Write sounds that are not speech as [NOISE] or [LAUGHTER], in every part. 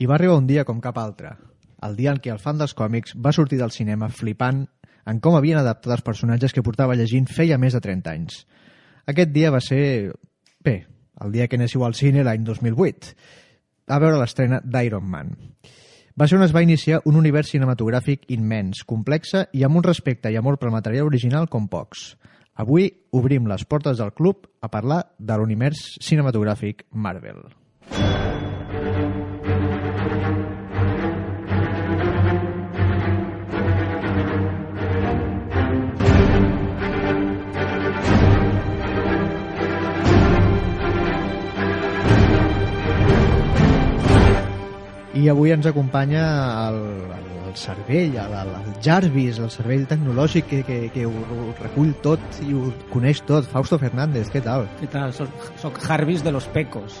I va arribar un dia com cap altre, el dia en què el fan dels còmics va sortir del cinema flipant en com havien adaptat els personatges que portava llegint feia més de 30 anys. Aquest dia va ser... bé, el dia que anéssiu al cine l'any 2008, a veure l'estrena d'Iron Man. Va ser on es va iniciar un univers cinematogràfic immens, complexe i amb un respecte i amor pel material original com pocs. Avui obrim les portes del club a parlar de l'univers cinematogràfic Marvel. I avui ens acompanya el, el cervell, el, el Jarvis, el cervell tecnològic que, que, que ho, ho recull tot i ho coneix tot. Fausto Fernández, què tal? ¿Qué tal? Soc, soc Jarvis de los Pecos,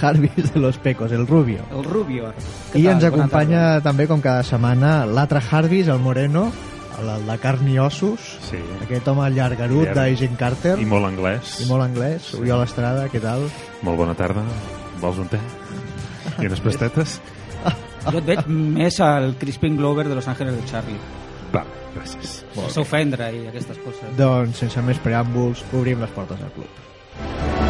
Jarvis de los Pecos, el Rubio. el Rubio. Què I tal? ens acompanya també, com cada setmana, l'altre Jarvis, el Moreno, el, el de carn i ossos, Sí. aquest home llargarut Llarg. d'Agent Carter, I molt anglès. i molt anglès, Oriol Estrada, què tal? Molt bona tarda. Vols un te? I unes pastetes? tarda. Jo et veig més al Crispin Glover de Los Ángeles de Charlie. Va, gràcies. Sense ofendre i aquestes coses. Doncs, sense més preàmbuls, obrim les portes del club.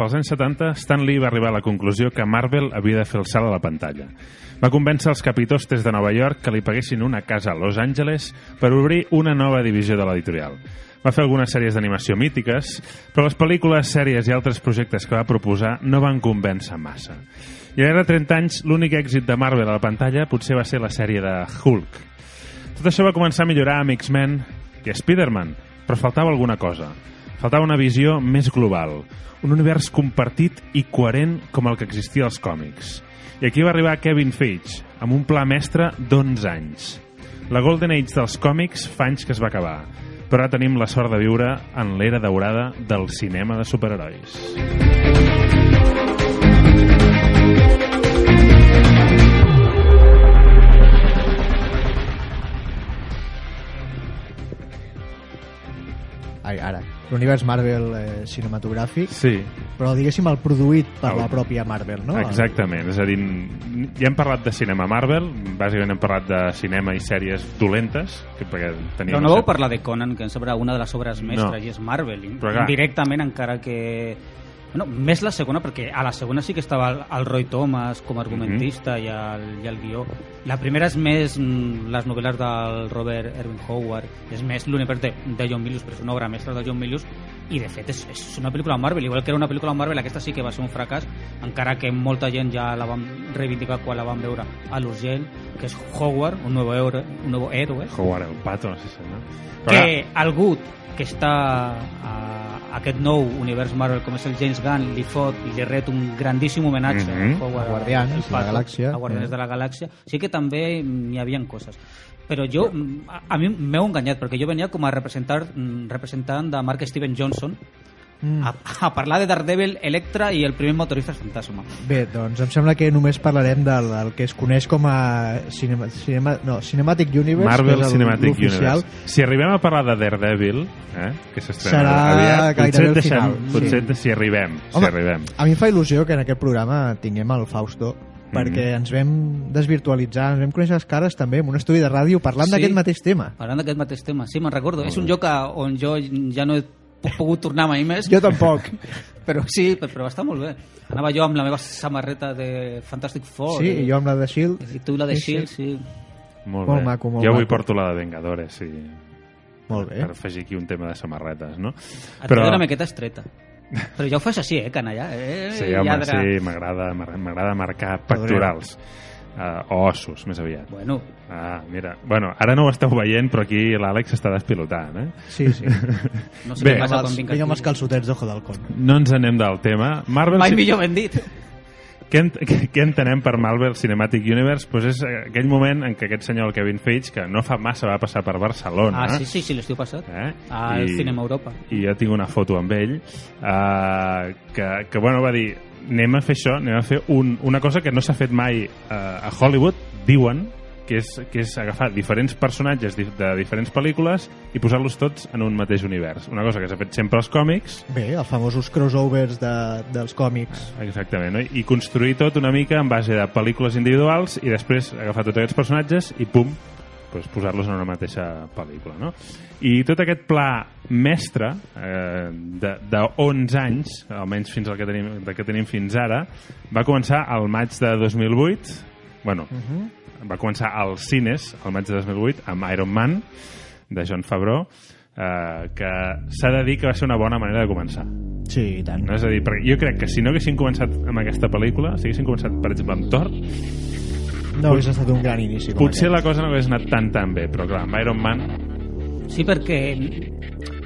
Cap als anys 70, Stan Lee va arribar a la conclusió que Marvel havia de fer el salt a la pantalla. Va convèncer els capitostes de Nova York que li paguessin una casa a Los Angeles per obrir una nova divisió de l'editorial. Va fer algunes sèries d'animació mítiques, però les pel·lícules, sèries i altres projectes que va proposar no van convèncer massa. I ara, 30 anys, l'únic èxit de Marvel a la pantalla potser va ser la sèrie de Hulk. Tot això va començar a millorar amb X-Men i Spider-Man, però faltava alguna cosa. Faltava una visió més global, un univers compartit i coherent com el que existia als còmics. I aquí va arribar Kevin Feige, amb un pla mestre d'11 anys. La Golden Age dels còmics fa anys que es va acabar, però ara tenim la sort de viure en l'era daurada del cinema de superherois. Ai, ara. L'univers Marvel eh, cinematogràfic, Sí, però diguéssim el produït per El- la pròpia Marvel, no? Exactament, és a dir, ja hem parlat de cinema Marvel, bàsicament hem parlat de cinema i sèries dolentes, que perquè teníem... Però no vau parlar de Conan, que em sembla una de les obres mestres, No. i és Marvel. Però clar. Directament, encara que... Bueno, més la segona, perquè a la segona sí que estava el, el Roy Thomas com a argumentista Mhm. i, el, i el guió. La primera és més mm, les novel·les del Robert Erwin Howard, és més l'univers de, de John Milius, però és una obra mestra de John Milius, i de fet és, és una pel·lícula Marvel, igual que era una pel·lícula Marvel, aquesta sí que va ser un fracàs, encara que molta gent ja la vam reivindicar quan la vam veure a l'Urgell, que és Howard, un nou héroe, un nou héroe Howard el Pato, sí senyor. Però que algú que està a aquest nou univers Marvel com és el James Gunn li fot i li ret un grandíssim homenatge Mhm. a Howard, A Guardians el de la Galàxia. a Guardians Mhm. de la Galàxia sí que també n'hi havia coses però jo, a, a mi m'heu enganyat perquè jo venia com a representar, mm, representant de Mark Steven Johnson Mm. a, a parlar de Daredevil, Electra i el primer motorista fantasma Bé, doncs em sembla que només parlarem del, del que es coneix com a cinema, cinema, no, Cinematic Universe, Marvel el- Cinematic. Universe. Si arribem a parlar de Daredevil, eh, que s'estrena Serà aviat, potser, el deixem, final, potser sí. si arribem, si Home, arribem. A mi em fa il·lusió que en aquest programa tinguem el Fausto, perquè ens vam desvirtualitzar, ens vam conèixer les cares també en un estudi de ràdio parlant Sí. d'aquest mateix tema. parlant d'aquest mateix tema, sí, me'n recordo és un lloc a, on jo ja no he pogut tornar mai més Jo tampoc. [LAUGHS] Però sí, però, però està molt bé. Anava jo amb la meva samarreta de Fantastic Four. Sí, i, i jo amb la de S.H.I.E.L.D. I tu la de Sí, sí. S.H.I.E.L.D., sí. Molt, Molt bé. maco, molt jo avui maco. porto la de Vengadores, sí. Molt bé. Per afegir aquí un tema de samarretes, no? Et Però... una miqueta estreta. Però ja ho fas així, eh, canalla? Eh, Sí, home, lladre. sí, m'agrada m'agrada marcar pectorals. Uh, o ossos, més aviat. Bueno, Ah, mira. Bueno, ara no ho esteu veient, però aquí l'Àlex està despilotant, eh? Sí, sí. no sé Bé. què passa Amb quan vinc amb els aquí. calçotets d'Ojo d'Halcón. No ens anem del tema. Marvel Mai millor ben dit. Què, ent què, entenem per Marvel Cinematic Universe? Pues és aquell moment en què aquest senyor, el Kevin Feige, que no fa massa va passar per Barcelona, Ah, sí, sí, sí, l'estiu passat. eh? Al Cinema Europa. i jo tinc una foto amb ell uh, que, que bueno, va dir anem a fer això, anem a fer un, una cosa que no s'ha fet mai uh, a Hollywood, diuen, que és, que és agafar diferents personatges di de diferents pel·lícules i posar-los tots en un mateix univers. Una cosa que s'ha fet sempre als còmics. Bé, els famosos crossovers de, dels còmics. Exactament, no? i construir tot una mica en base de pel·lícules individuals i després agafar tots aquests personatges i pum, pues, posar-los en una mateixa pel·lícula. No? I tot aquest pla mestre eh, de, de 11 anys, almenys fins al que tenim, del que tenim fins ara, va començar al maig de 2008, bueno, uh -huh. va començar als cines al maig de 2008 amb Iron Man, de John Favreau, eh, que s'ha de dir que va ser una bona manera de començar. Sí, i tant. No? És a dir, perquè jo crec que si no haguessin començat amb aquesta pel·lícula, si haguessin començat, per exemple, amb Thor, No hauria estat un gran inici. Com potser aquest. la cosa no hagués anat tan tan bé, però clar, amb Iron Man Sí, perquè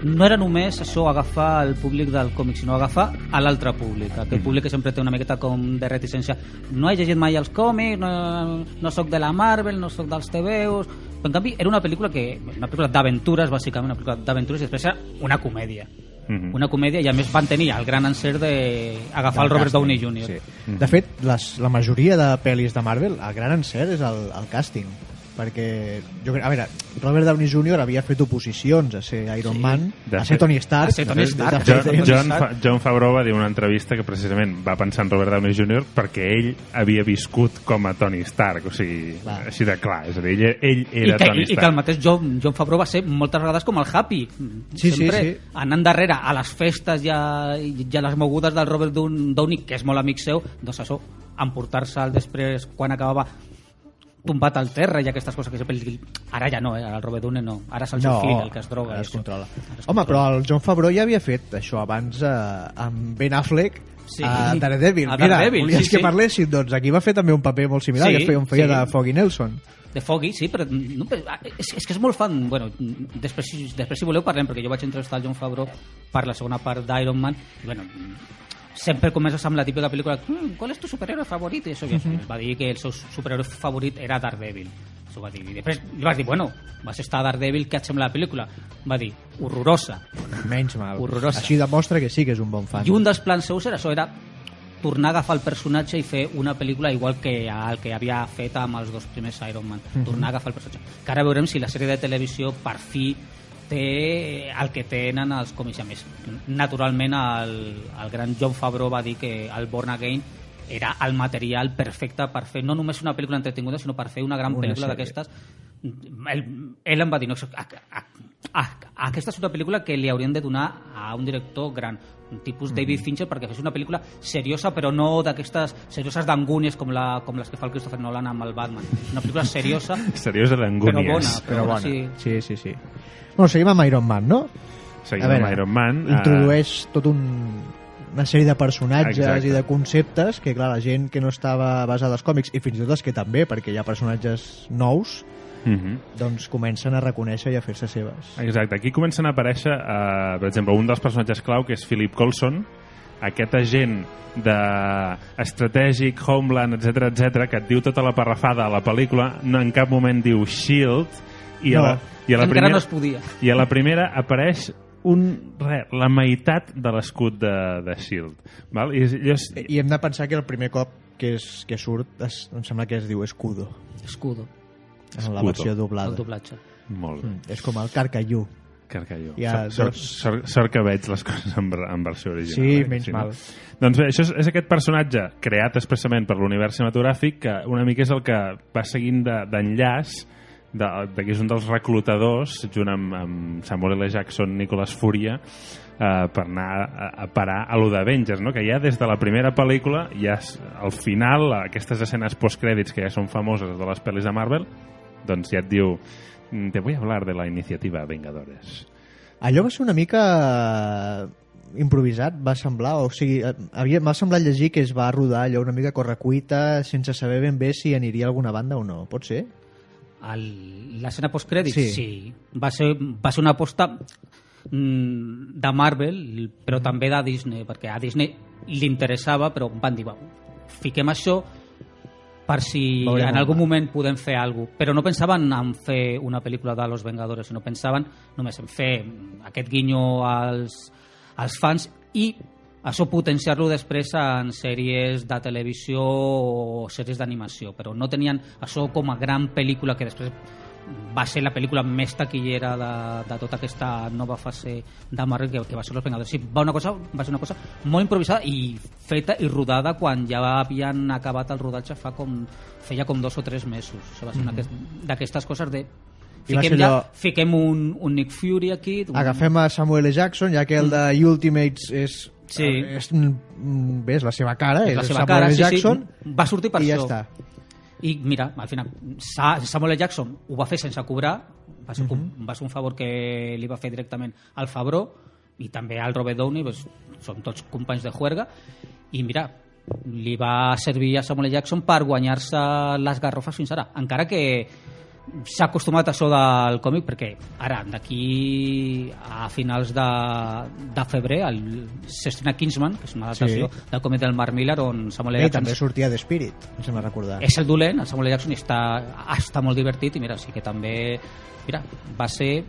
no era només això agafar el públic del còmic, sinó agafar a l'altre públic. Aquell Mm. públic que sempre té una miqueta com de reticència. No he llegit mai els còmics, no, no sóc de la Marvel, no sóc dels TVOs... Però en canvi era una pel·lícula que una pel·lícula d'aventures, bàsicament, una pel·lícula d'aventures i després era una comèdia. Mhm. Una comèdia i a més van tenir el gran encert d'agafar el Del Robert Downey Jr. Sí. De fet, les, la majoria de pel·lis de Marvel, el gran encert és el, el càsting perquè, jo crec, a veure, Robert Downey Jr. havia fet oposicions a ser Iron Sí. Man, De a fet- ser Tony Stark. a ser Tony De Stark. de fet, John, John, Fa- John Favreau va dir una entrevista que precisament va pensar en Robert Downey Jr. perquè ell havia viscut com a Tony Stark, o sigui, Clar. així de clar, és a dir, ell, ell I era que, Tony i, i que el Stark. mateix John, John Favreau va ser moltes vegades com el Happy Sí, sempre sí, sí. anant darrere a les festes i a, i a les mogudes del Robert Down- Downey que és molt amic seu doncs això, emportar-se'l després quan acabava tombat al terra i aquestes coses que sempre li... ara ja no, eh? el Robert Downey no ara és el seu fill el que es droga ara es controla. Ara es Home, controla. però el John Favreau ja havia fet això abans eh, amb Ben Affleck Sí. a Daredevil. A Mira, Daredevil, volies sí, que sí. parléssim, doncs aquí va fer també un paper molt similar, Sí, que feia, feia sí. de Foggy Nelson. de Foggy, sí, però no, però, ah, és, és que és molt fan bueno, després, després si voleu parlem perquè jo vaig entrevistar el John Favreau per la segona part d'Iron Man i bueno, sempre comences amb la típica pel·lícula mm, ¿cuál es tu superhéroe favorit? i això ja uh va dir que el seu superhéroe favorit era Daredevil això va dir. i després li vas dir, bueno vas estar a Daredevil, què et sembla la pel·lícula? va dir, horrorosa Menys mal. Horrorosa. Així demostra que sí que és un bon fan. i un dels plans seus era això, era tornar a agafar el personatge i fer una pel·lícula igual que el que havia fet amb els dos primers Iron Man. Tornar a agafar el personatge. Que ara veurem si la sèrie de televisió per fi té el que tenen els còmics. A més, naturalment el, el gran John Favreau va dir que el Born Again era el material perfecte per fer no només una pel·lícula entretinguda, sinó per fer una gran Una pel·lícula d'aquestes ell, ell em va dir no, a, a, a, aquesta és una pel·lícula que li haurien de donar a un director gran un tipus David Fincher perquè fes una pel·lícula seriosa però no d'aquestes serioses d'angúnies com, la, com les que fa el Christopher Nolan amb el Batman una pel·lícula seriosa [LAUGHS] Seriosa d'angúnies. Però bona. Però bona. Sí. Sí, sí, sí. Bueno, seguim amb Iron Man, no? Seguim amb Iron Man. eh, Introdueix tot un una sèrie de personatges Exacte. i de conceptes que, clar, la gent que no estava basada als còmics, i fins i tot els que també, perquè hi ha personatges nous, mhm. doncs comencen a reconèixer i a fer-se seves. Exacte, aquí comencen a aparèixer, eh, per exemple, un dels personatges clau, que és Philip Coulson, aquest agent de estratègic, Homeland, etc etc que et diu tota la parrafada a la pel·lícula, no en cap moment diu SHIELD, i, No. a, la, i, a la encara primera, no es podia i a la primera apareix un, re, la meitat de l'escut de, de SHIELD. Val? I, i és, I hem de pensar que el primer cop que, és, que surt es, em sembla que es diu Escudo, escudo, en la versió el doblada. doblatge Molt bé. Mm, és com el Carcallú. Carcalló. Ha sort, dos- sort, sort, que veig les [LAUGHS] coses en, en versió original. Sí, eh? menys Si no- mal. Doncs bé, això és, és aquest personatge creat expressament per l'univers cinematogràfic que una mica és el que va seguint de- d'enllaç de, de, que és un dels reclutadors junt amb, amb Samuel L. Jackson, Nicolas Furia eh, per anar a, a parar a lo d'Avengers, no? que ja des de la primera pel·lícula ja és, al final, aquestes escenes postcrèdits que ja són famoses de les pel·lis de Marvel doncs ja et diu "Mm, te voy a hablar de la iniciativa Vengadores Allò va ser una mica improvisat, va semblar, o sigui, eh, havia- m'ha semblat llegir que es va rodar allò una mica correcuita sense saber ben bé si aniria a alguna banda o no, pot ser? El- l'escena postcrèdits Sí. sí. Va, ser, va ser una aposta mm, de Marvel però també de Disney perquè a Disney li interessava però van dir va, fiquem això per si Veurem en algun moment podem fer alguna cosa. Però no pensaven en fer una pel·lícula de Los Vengadores, sinó pensaven només en fer aquest guinyo als, als fans i això potenciar-lo després en sèries de televisió o sèries d'animació, però no tenien això com a gran pel·lícula que després va ser la pel·lícula més taquillera de, de tota aquesta nova fase de Marvel que, que va ser Los Vengadores. Sí, va, una cosa, va ser una cosa molt improvisada i feta i rodada quan ja havien acabat el rodatge fa com, feia com dos o tres mesos. Això va ser mm -hmm. d'aquestes coses de fiquem, ja, fiquem un, un Nick Fury aquí un, Agafem a Samuel L. Jackson, ja que el de Ultimates és... Sí. És, mm, bé, és la seva cara, és, la seva Samuel cara, sí, Jackson, sí, va sortir per i ja això. està. I mira, al final, Sa- Samuel L. Jackson ho va fer sense cobrar, va ser, uh va ser un favor que li va fer directament al Fabró i també al Robert Downey, doncs, són tots companys de juerga, i mira, li va servir a Samuel L. Jackson per guanyar-se les garrofes fins ara, encara que s'ha acostumat a això del còmic perquè ara, d'aquí a finals de, de febrer s'estrena Kingsman, que és una adaptació Sí. del còmic del Mark Miller on Samuel L. Jackson també sortia de Spirit, em sembla recordar. és el dolent, el Samuel L. Jackson i està, està molt divertit i mira, sí que també mira, va ser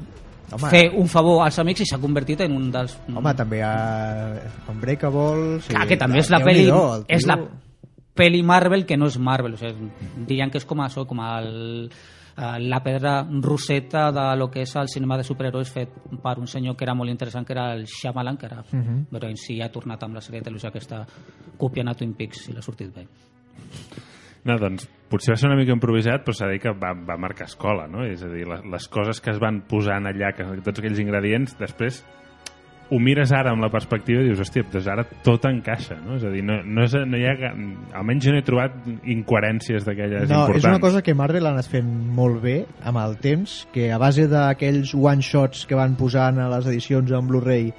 Home. fer un favor als amics i s'ha convertit en un dels... Home, també a Unbreakable... Sí, Clar, que també és la peli, és la peli Marvel que no és Marvel, o sigui, dirien que és com això, com el, la pedra roseta de lo que és el cinema de superherois fet per un senyor que era molt interessant, que era el Shyamalan, que era, Mhm. però en si ha tornat amb la sèrie de televisió aquesta copiant a Twin Peaks i l'ha sortit bé. No, doncs potser va ser una mica improvisat, però s'ha de dir que va, va marcar escola, no? És a dir, les, les coses que es van posant allà, que, tots aquells ingredients, després ho mires ara amb la perspectiva i dius, hòstia, doncs ara tot encaixa, no? És a dir, no, no, és, no hi ha... Almenys jo no he trobat incoherències d'aquelles No, importants. és una cosa que Marvel ha anat fent molt bé amb el temps, que a base d'aquells one-shots que van posant a les edicions en Blu-ray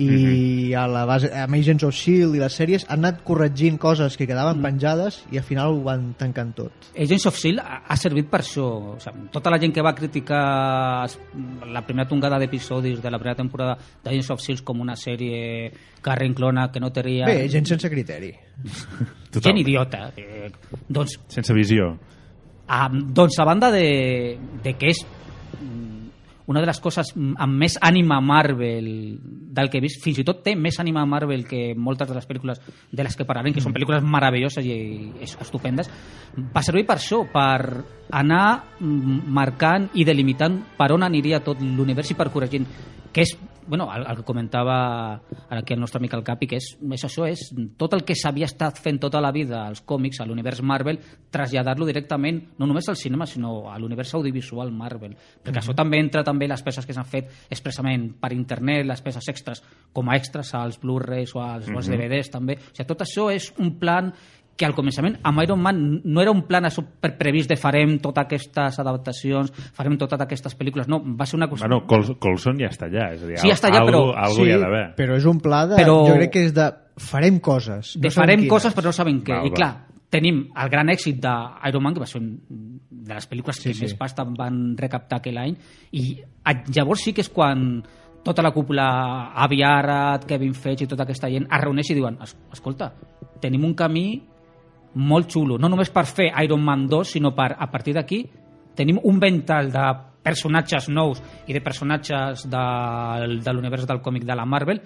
i Mhm. a la base amb Agents of S.H.I.E.L.D. i les sèries han anat corregint coses que quedaven Mm. penjades i al final ho van tancant tot. Agents of S.H.I.E.L.D. ha, ha servit per això. O sigui, tota la gent que va criticar la primera tongada d'episodis de la primera temporada d'Agents of S.H.I.E.L.D. com una sèrie que reinclona, que no tenia... Bé, gent sense criteri. Total. [LAUGHS] gent idiota. Eh, doncs, Sense visió. a, doncs a banda de, de que és mm, una de les coses mm, amb més ànima Marvel del que he vist, fins i tot té més ànima Marvel que moltes de les pel·lícules de les que parlarem, que són pel·lícules meravelloses i, i estupendes, va servir per això, per anar mm, marcant i delimitant per on aniria tot l'univers i per corregint que és bueno, el, el que comentava ara aquí el nostre amic el Capi, que és, és això, és tot el que s'havia estat fent tota la vida als còmics, a l'univers Marvel, traslladar-lo directament, no només al cinema, sinó a l'univers audiovisual Marvel. Perquè això també entra també les peces que s'han fet expressament per internet, les peces extras, com a extras als Blu-rays o als, als DVDs també. O sigui, tot això és un plan que al començament amb Iron Man no era un plan això per previst de farem totes aquestes adaptacions, farem totes aquestes pel·lícules, no, va ser una cosa... Bueno, Col Colson ja està allà. És a dir, Sí, ja està allà, algo, però- Algo hi ha d'haver. però és un pla de... Però- Jo crec que és de... Farem coses. de no sabem farem quines. coses però no sabem què. Val, I clar, tenim el gran èxit d'Iron Man, que va ser un de les pel·lícules Sí, que sí. més pasta van recaptar aquell any, i llavors sí que és quan tota la cúpula, Avi Arad, Kevin Feige i tota aquesta gent es reuneix i diuen, "Es- escolta, tenim un camí molt xulo, no només per fer Iron Man 2, sinó per, a partir d'aquí, tenim un ventall de personatges nous i de personatges de, de l'univers del còmic de la Marvel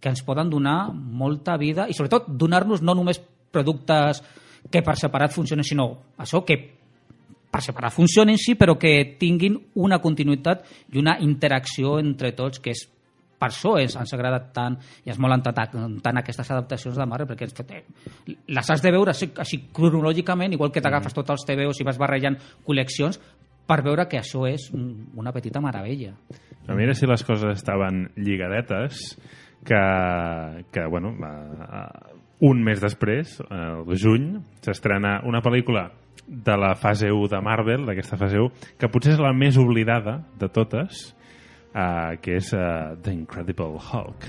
que ens poden donar molta vida i sobretot donar-nos no només productes que per separat funcionen, sinó això que per separat funcionen sí, però que tinguin una continuïtat i una interacció entre tots, que és per això ens, ens agrada tant i ens molen tant, tant aquestes adaptacions de Marvel, perquè ens, eh, les has de veure així, així cronològicament, igual que t'agafes tots els TVOs i vas barrejant col·leccions, per veure que això és un- una petita meravella. Però mira si les coses estaven lligadetes que, que bueno, eh, un mes després, el juny, s'estrena una pel·lícula de la fase 1 de Marvel, d'aquesta fase 1, que potser és la més oblidada de totes, eh, que és eh, The Incredible Hulk.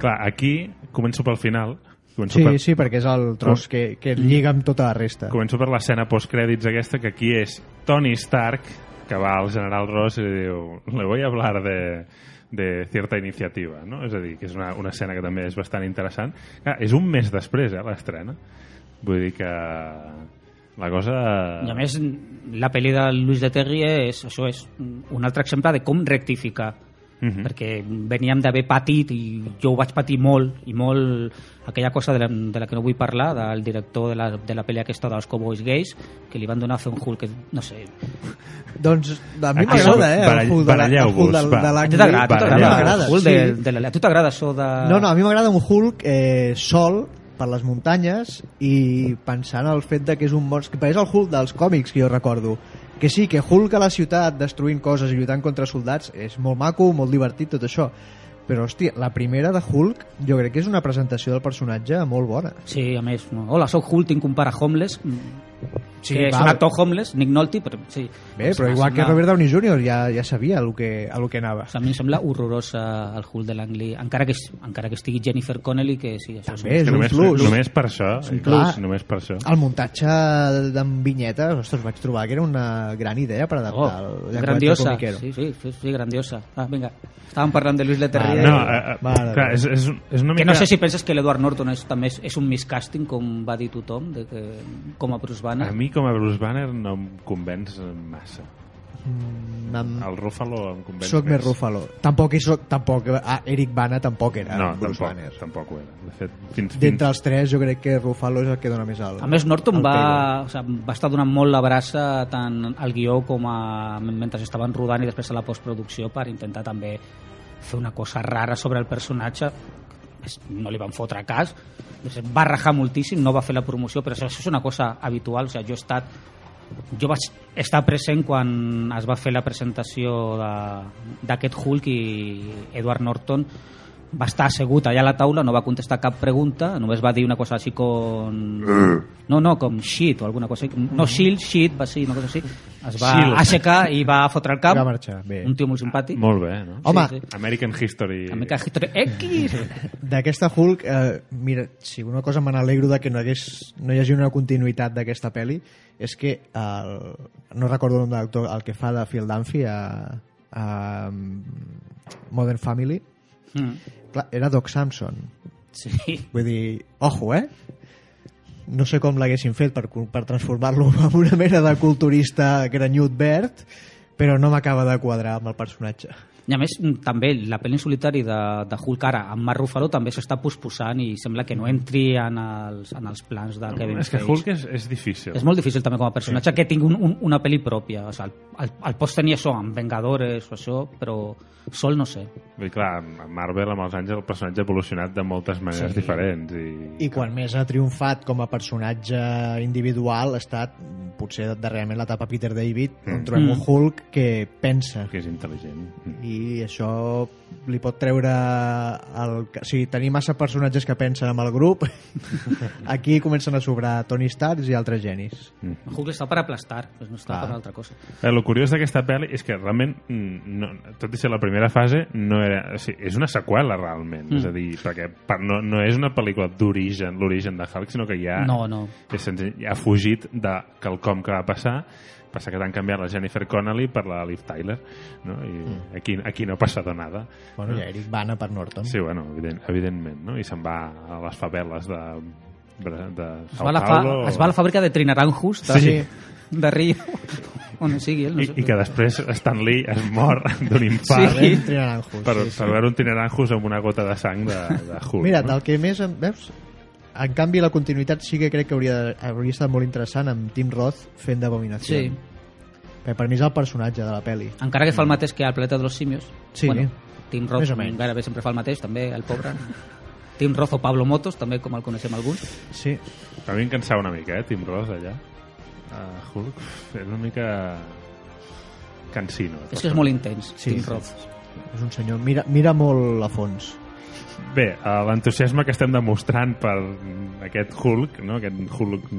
Clar, aquí començo pel final. Començo Sí, per, sí, perquè és el tros que, que lliga amb tota la resta. Començo per l'escena postcrèdits aquesta, que aquí és Tony Stark, que va al general Ross i diu le voy a hablar de, de cierta iniciativa, no? És a dir, que és una, una escena que també és bastant interessant. Clar, és un mes després, eh, l'estrena. Vull dir que La cosa... I a més, la pel·li de Luis de Terry és, això és un altre exemple de com rectificar. Mhm. perquè veníem d'haver patit i jo ho vaig patir molt i molt aquella cosa de la, de la que no vull parlar del director de la, de la pel·li aquesta dels Cowboys Gays que li van donar a fer un Hulk que, no sé, Doncs a mi m'agrada, eh? barall- el Hulk de la- el baralleu-vos, Hulk del- va. de a tu t'agrada, a tu això de... No, no, a mi m'agrada un Hulk eh, sol per les muntanyes i pensant el fet de que és un monstre que és el Hulk dels còmics que jo recordo que sí, que Hulk a la ciutat destruint coses i lluitant contra soldats és molt maco, molt divertit tot això. Però hòstia, la primera de Hulk jo crec que és una presentació del personatge molt bona. Sí, a més, no. hola, sóc Hulk, tinc un pare homeless, mm, Sí, que és val. un actor homeless, Nick Nolte, però sí. bé, però igual que sembla- Robert Downey Jr. ja, ja sabia el que, el que anava O sigui, a mi em sembla horrorosa el Hulk de l'Angli, encara, que, encara que estigui Jennifer Connelly, que sí, això També és és que un només, plus. només per això, un inclús, plus. només per això. el muntatge d'en vinyetes, ostres, vaig trobar que era una gran idea per adaptar el Oh, llenguatge grandiosa, comiquero. sí, sí, sí, sí, grandiosa. Ah, vinga, estàvem parlant de Luis Leterrier. No, eh, eh, Mare clar, és, és, és una que mica... no sé si penses que l'Edward Norton és, també és, és un miscasting, com va dir tothom, de que, com a Bruce Banner. A mi com a Bruce Banner no em convenç massa. Mm, amb... El Ruffalo em convenç Soc més Ruffalo. Tampoc, soc, tampoc ah, Eric Bana tampoc era No, Bruce tampoc, Banner. tampoc ho era. De fet, fins, fins, D'entre els tres, jo crec que Ruffalo és el que dona més al... A més, Norton va, pego. o sigui, va estar donant molt la brassa tant al guió com a, mentre estaven rodant i després a la postproducció per intentar també fer una cosa rara sobre el personatge no li van fotre cas. Va rajar moltíssim, no va fer la promoció però això és una cosa habitual. O sigui, jo he estat jo vaig estar present quan es va fer la presentació de- d'aquest Hulk i Edward Norton. Va estar assegut allà a la taula, no va contestar cap pregunta, només va dir una cosa així com... No, no, com shit o alguna cosa així. No, shield, shit, va ser una cosa així. Es va Shield. aixecar i va fotre el cap. Va marxar, bé. Un tio molt simpàtic. Molt bé, no? Home, Sí, sí. American History... Mica History X. [LAUGHS] d'aquesta Hulk, eh, mira, si una cosa me n'alegro de que no, hagués, no hi hagi una continuïtat d'aquesta pel·li, és que el, no recordo el nom de l'actor, el que fa de Phil Dunphy a, a Modern Family, Mm. clar, era Doc Samson. Sí. Vull dir, ojo, eh? No sé com l'haguessin fet per, per transformar-lo [LAUGHS] en una mena de culturista granyut verd, però no m'acaba de quadrar amb el personatge. I a més, mm, també la pel·li en solitari de, de Hulk ara amb Mark Ruffalo també s'està posposant i sembla que no entri en els, en els plans de Kevin és que Feige. Hulk és, és difícil. És molt difícil també com a personatge que tingui un, un, una pel·li pròpia. O sigui, el, el, el pots tenir això amb Vengadores o això, però sol no sé. Dir, clar, a Marvel amb els anys el personatge ha evolucionat de moltes maneres Sí. diferents. I, I quan més ha triomfat com a personatge individual ha estat potser darrerament l'etapa Peter David, on trobem Mm. un Hulk que pensa que és intel·ligent. i això li pot treure el... o sigui, tenir massa personatges que pensen amb el grup [LAUGHS] aquí comencen a sobrar Tony Stark i altres genis El Hulk està per aplastar, doncs no està Clar. per altra cosa. Eh, el curiós d'aquesta pel·li és que realment, mm, no, tot i ser la primera fase, no era, o sigui, és una seqüela realment. Mm. És a dir, perquè per, no, no és una pel·lícula d'origen, l'origen de Hulk, sinó que ja, No, no. és senzill, ja ha fugit de quelcom que va passar passa que t'han canviat la Jennifer Connelly per la Liv Tyler no? i Mm. aquí, aquí no ha passat nada bueno, i Eric Bana per Norton sí, bueno, evident, evidentment no? i se'n va a les faveles de, de, de Es Sao va, a la fa, Paulo es va a la fàbrica de Trinaranjus de, Sí. de Rio on sigui ell, no i, sé. i que després Stan Lee es mor d'un infart Sí. Trinaranjus, per, sí, sí. per veure un tineranjus amb una gota de sang de, de Hulk Mira, no? del que més... em- Veus? En canvi, la continuïtat sí que crec que hauria, hauria estat molt interessant amb Tim Roth fent d'abominació. Sí. Perquè per mi és el personatge de la peli. Encara que fa el mateix que al Planeta de los Simios. Sí. Bueno, Tim Roth gairebé sempre fa el mateix, també, el pobre. Tim Roth o Pablo Motos, també com el coneixem alguns. Sí. a mi em cansava una mica, eh, Tim Ross allà uh, Hulk és una mica cansino És que és molt intens, Sí, Tim sí. Roth. És un senyor... Mira, mira molt a fons. Bé, eh, l'entusiasme que estem demostrant per aquest Hulk, no? aquest Hulk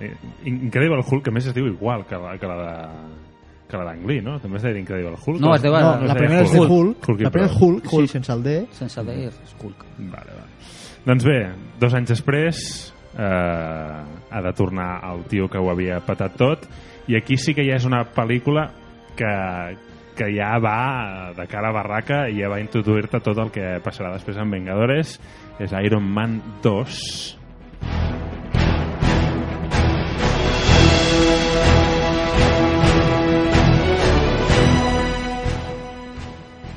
eh, Incredible Hulk, que a més es diu igual que la, que la de que la d'Ang Lee, no? També es deia Incredible Hulk. No, es diu- No, no la deia primera és de Hulk. Hulk i la primera és prou. Hulk, sí, sense el D. Sense dir és Hulk. Vale, vale. Doncs bé, dos anys després eh, ha de tornar el tio que ho havia patat tot i aquí sí que ja és una pel·lícula que, que ja va de cara a barraca i ja va introduir-te tot el que passarà després en Vengadores és Iron Man 2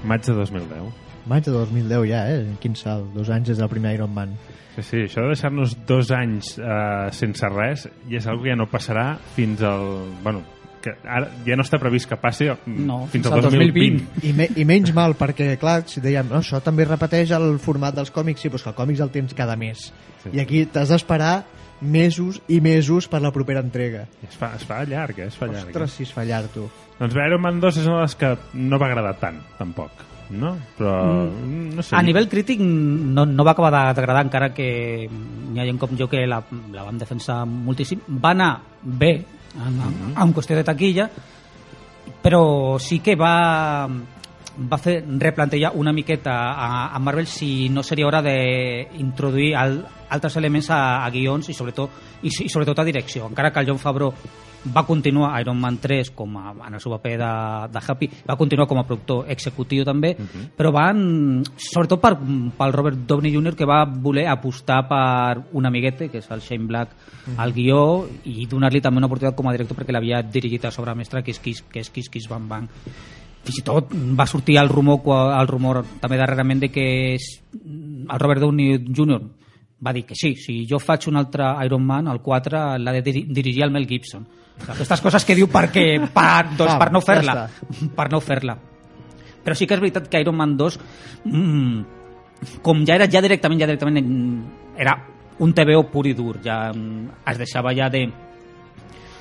Maig de 2010 maig de 2010 ja, eh? Quin salt, dos anys des del primer Iron Man. Sí, sí, això de deixar-nos dos anys eh, sense res i és una que ja no passarà fins al... Bueno, que ara ja no està previst que passi mm, No, fins fins al al 2020. 2020. I, me, I menys mal, perquè, clar, si dèiem, no, això també repeteix el format dels còmics, sí, però és que el còmics el tens cada mes. Sí. I aquí t'has d'esperar mesos i mesos per la propera entrega. Es fa, es fa llarg, eh? Es fa llarg. Ostres, si es fa llarg, tu. Doncs bé, Iron Man 2 és una de les que no va agradar tant, tampoc. No? Però, no sé. A nivell crític no, no va acabar d'agradar encara que n'hi ha gent com jo que la, la van defensar moltíssim. Va anar bé en, en, en qüestió de taquilla, però sí que va va fer replantejar una miqueta a, a Marvel si no seria hora d'introduir al, altres elements a, a guions i sobretot, i, i sobretot a direcció. Encara que el John Favreau va continuar a Iron Man 3 com a, en el seu paper de, de Happy, va continuar com a productor executiu també, uh -huh. però van, sobretot per, pel Robert Downey Jr., que va voler apostar per un amiguete, que és el Shane Black, uh -huh. al guió, i donar-li també una oportunitat com a director perquè l'havia dirigit a sobre mestra, que és Kiss, que és Kiss, Kiss Bang Bang fins i tot va sortir el rumor, el rumor també darrerament de que és, el Robert Downey Jr. va dir que sí, si jo faig un altre Iron Man, el 4 l'ha de diri dirigir el Mel Gibson. Aquestes coses que diu perquè, per, doncs, per no fer-la. per no fer-la. Però sí que és veritat que Iron Man 2 mm, com ja era ja directament, ja directament era un TVO pur i dur, ja mm, es deixava ja de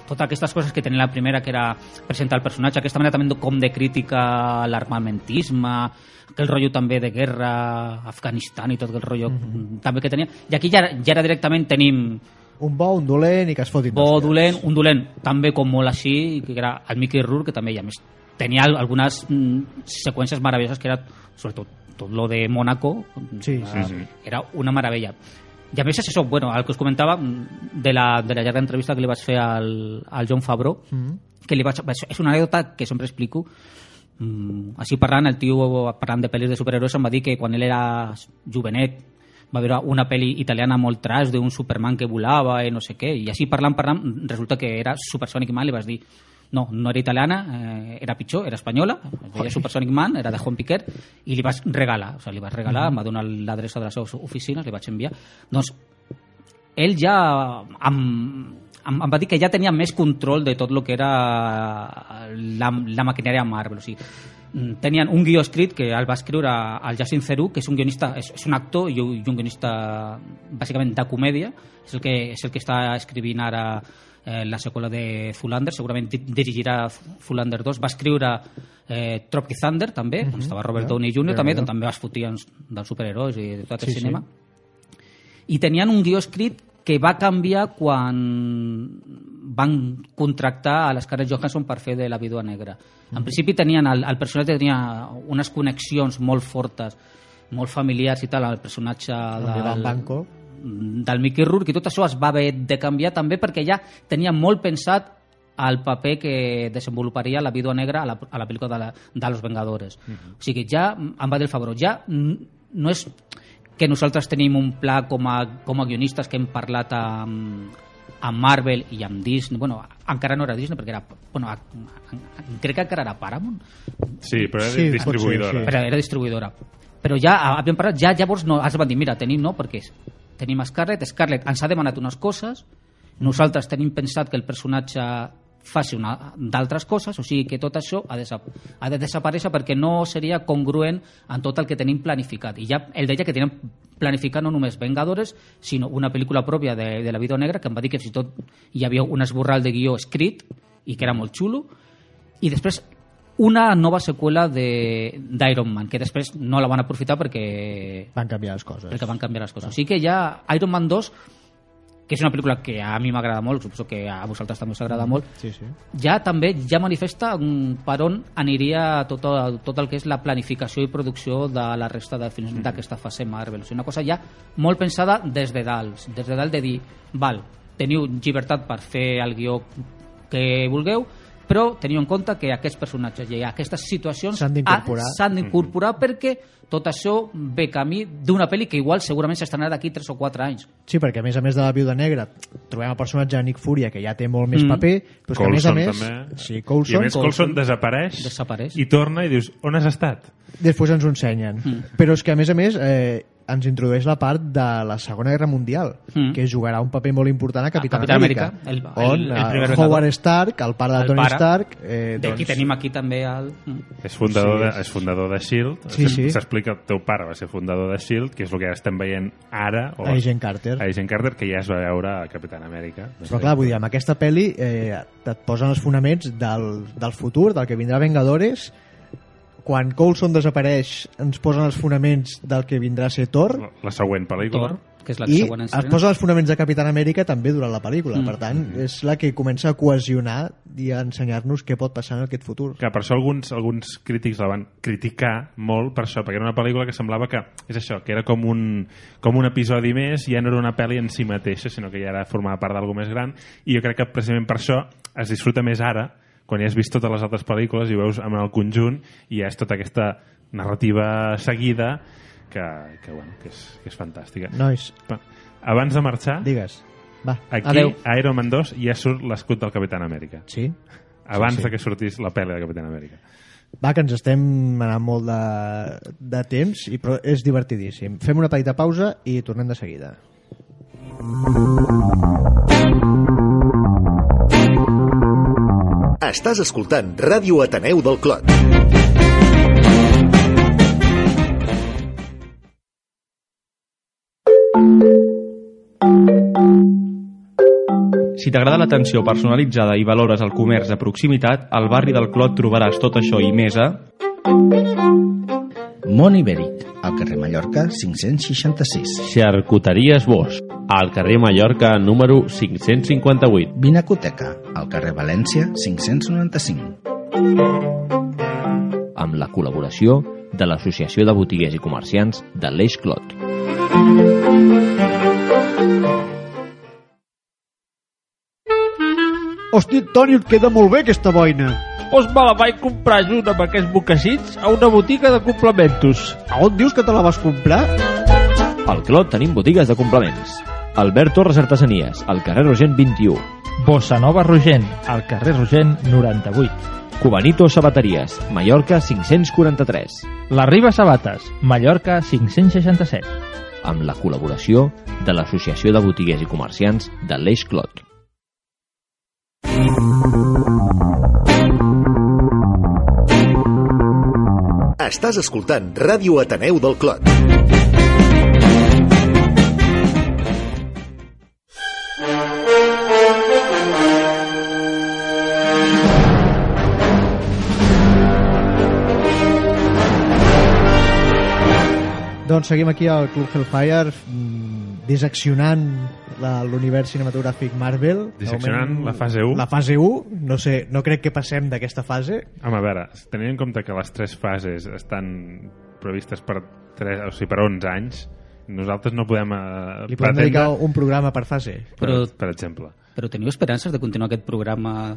totes aquestes coses que tenia la primera, que era presentar el personatge, aquesta manera també com de crítica a l'armamentisme, aquell rotllo també de guerra, Afganistan i tot el rotllo mm -hmm. també que tenia. I aquí ja, ja era directament tenim Un bo, un dolent i que es fotin bo, dolent, un dolent també com molt així, que era el Mickey Rourke, que també ja més tenia al- algunes mm, seqüències meravelloses que era sobretot tot lo de Mónaco Sí, sí, sí. era una meravella i a més és això, bueno, el que us comentava de la, de la llarga entrevista que li vaig fer al, al John Favreau Mm. que li vaig, és una anècdota que sempre explico. Mm, així parlant, el tio parlant de pel·lis de superherois em va dir que quan ell era jovenet va veure una pel·li italiana molt trash d'un Superman que volava i no sé què, i així parlant, parlant resulta que era Supersonic Man i vas dir no, no era italiana, eh, era pitjor, era espanyola, es deia Supersonic Man, era de Juan Piquer, i li vas regalar, o sigui, li vas regalar, em va donar l'adreça de les seves oficines, li vaig enviar. Doncs ell ja em, em, em va dir que ja tenia més control de tot el que era la, la maquinària Marvel. O sigui, mm, tenien un guió escrit que el va escriure el Jacint Cerú, que és un guionista, és, és un actor i un guionista bàsicament de comèdia, és el que, és el que està escrivint ara eh, la seqüela de Zulander, segurament di- dirigirà Zulander 2, va escriure eh, Tropic Thunder també, on estava Robert Downey Jr., ja, també, ja. on també es fotien dels superherois i de tot el Sí, sí. cinema i tenien un guió escrit que va canviar quan van contractar a l'Scarlett Johansson per fer de la vídua negra. En principi tenien el, el personatge tenia unes connexions molt fortes, molt familiars i tal, el personatge Amb Ivan Banco. Del Mickey Rourke i tot això es va haver de canviar també perquè ja tenia molt pensat el paper que desenvoluparia la vídua negra a la, a la pel·lícula de, la, de Los Vengadores. O sigui, ja em va dir el Favreau, ja no és que nosaltres tenim un pla com a, com a guionistes que hem parlat amb, amb Marvel i amb Disney, bueno, encara no era Disney perquè era, bueno, a, a, crec que encara era Paramount, Sí, però era Sí, ser, distribuïdora. sí. però era distribuïdora. Però ja havíem parlat, ja llavors no, ens van dir, mira, tenim, no, perquè tenim Scarlett, Scarlett ens ha demanat unes coses, nosaltres tenim pensat que el personatge faci d'altres coses, o sigui que tot això ha de, ha de desaparèixer perquè no seria congruent en tot el que tenim planificat. I ja ell deia que tenim planificat no només Vengadores, sinó una pel·lícula pròpia de, de la Vida Negra, que em va dir que fins i tot hi havia un esborral de guió escrit i que era molt xulo, i després una nova seqüela de- d'Iron Man, que després no la van aprofitar perquè, Van canviar les coses. perquè van canviar les coses. O sigui que ja Iron Man 2, que és una pel·lícula que a mi m'agrada molt, suposo que a vosaltres també us agrada molt, Sí, sí. ja també ja manifesta mm, per on aniria tot, el- tot el que és la planificació i producció de la resta de films d'aquesta fase Marvel. O sigui, una cosa ja molt pensada des de dalt, des de dalt de dir, val, teniu llibertat per fer el guió que vulgueu, però teniu en compte que aquests personatges i aquestes situacions S'han d'incorporar. s'han d'incorporar perquè tot això ve camí d'una pel·li que igual segurament s'estrenarà d'aquí 3 o 4 anys. Sí, perquè a més a més de la Viuda Negra trobem el personatge de Nick Furia, que ja té molt més Mm. paper, però és que a més a Coulson més... també. Sí, I a Coulson, més Colson desapareix, Desapareix. i torna i dius, on has estat? després ens ho ensenyen. Mm. Però és que a més a més eh, ens introdueix la part de la Segona Guerra Mundial, Mm. que jugarà un paper molt important a Capitán, Capitán Amèrica, Amèrica, el- on el- el primer Howard. Stark, el pare de El Tony pare. Stark... Eh, D'aquí tenim aquí també el... mm. És fundador, Sí, de, és- fundador de S.H.I.E.L.D. Sí, sí. S'explica el teu pare va ser fundador de S.H.I.E.L.D., que és el que estem veient ara, o Agent Carter. Agent Carter, que ja es va veure a Capitán Amèrica. Però clar, vull dir, amb aquesta pel·li eh, et posen els fonaments del, del futur, del que vindrà Vengadores. Quan Coulson desapareix, ens posen els fonaments del que vindrà a ser Thor. La, la següent pel·lícula. Thor, que és la I següent es posen els fonaments de Capitán Amèrica també durant la pel·lícula. Mm. Per tant, és la que comença a cohesionar i a ensenyar-nos què pot passar en aquest futur. Que per això alguns, alguns crítics la van criticar molt per això, perquè era una pel·lícula que semblava que és això, que era com un, com un episodi més, ja no era una pel·li en si mateixa, sinó que ja era formava part d'algú més gran, i jo crec que precisament per això es disfruta més ara, quan ja has vist totes les altres pel·lícules i veus en el conjunt, i ja és tota aquesta narrativa seguida que, que, bueno, que, és, que és fantàstica. Nois, Abans de marxar, digues. Va, aquí Adeu. a Iron Man 2 ja surt l'escut del Capitán Amèrica. sí? Abans Sí, sí. de que sortís la pel·li de Capitán Amèrica. Va, que ens estem anant molt de, de temps, i, però és divertidíssim. Fem una petita pausa i tornem de seguida. Estàs escoltant Ràdio Ateneu del Clot. Si t'agrada l'atenció personalitzada i valores el comerç de proximitat, al barri del Clot trobaràs tot això i més a... Món Ibèric, al carrer Mallorca 566. Xarcuteries Bosch, al carrer Mallorca número 558. Vinacoteca, al carrer València 595. Amb la col·laboració de l'Associació de Botiguers i Comerciants de l'Eix Clot. Hosti, Toni, et queda molt bé aquesta boina. Doncs me la vaig comprar junt amb aquests mocassins a una botiga de complementos. A on dius que te la vas comprar? Al Clot tenim botigues de complements. Albert Torres Artesanies, al carrer Rogent 21. Bossa Nova Rogent, al carrer Rogent 98. Cubanito Sabateries, Mallorca 543. La Riba Sabates, Mallorca 567. Amb la col·laboració de l'Associació de Botiguers i Comerciants de l'Eix Clot. Estàs escoltant Ràdio Ateneu del Clot. Doncs seguim aquí al Club Hellfire diseccionant la- l'univers cinematogràfic Marvel. De Disseccionant moment, la fase 1. La fase 1. No, sé, no crec que passem d'aquesta fase. Home, a veure, tenint en compte que les tres fases estan previstes per, tres, o sigui, per 11 anys, nosaltres no podem... Eh, Li podem dedicar un programa per fase. per, Però- per exemple. Però teniu esperances de continuar aquest programa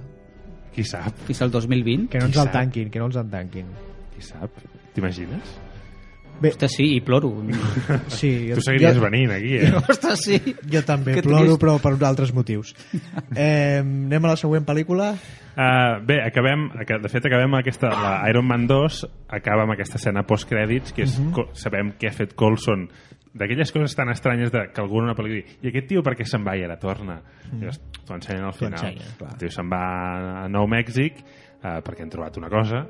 Qui sap? fins al 2020? Que no ens Qui el sap? tanquin, que no ens el tanquin. Qui sap? T'imagines? Bé, Ostres, sí, i ploro. [LAUGHS] sí, Tu seguiries venint aquí, eh? [LAUGHS] Ostres, sí. Jo també Que ploro, trist. però per altres motius. [LAUGHS] Eh, anem a la següent pel·lícula. Uh, bé, acabem, aca- de fet acabem aquesta, la Iron Man 2 acaba amb aquesta escena post-crèdits que és, uh sabem què ha fet Coulson d'aquelles coses tan estranyes de, que algú en una pel·lícula diu, i aquest tio per què se'n va i ara torna mm. llavors t'ho ensenyen al final ensenyen, clar. el tio se'n va a Nou Mèxic uh, perquè han trobat una cosa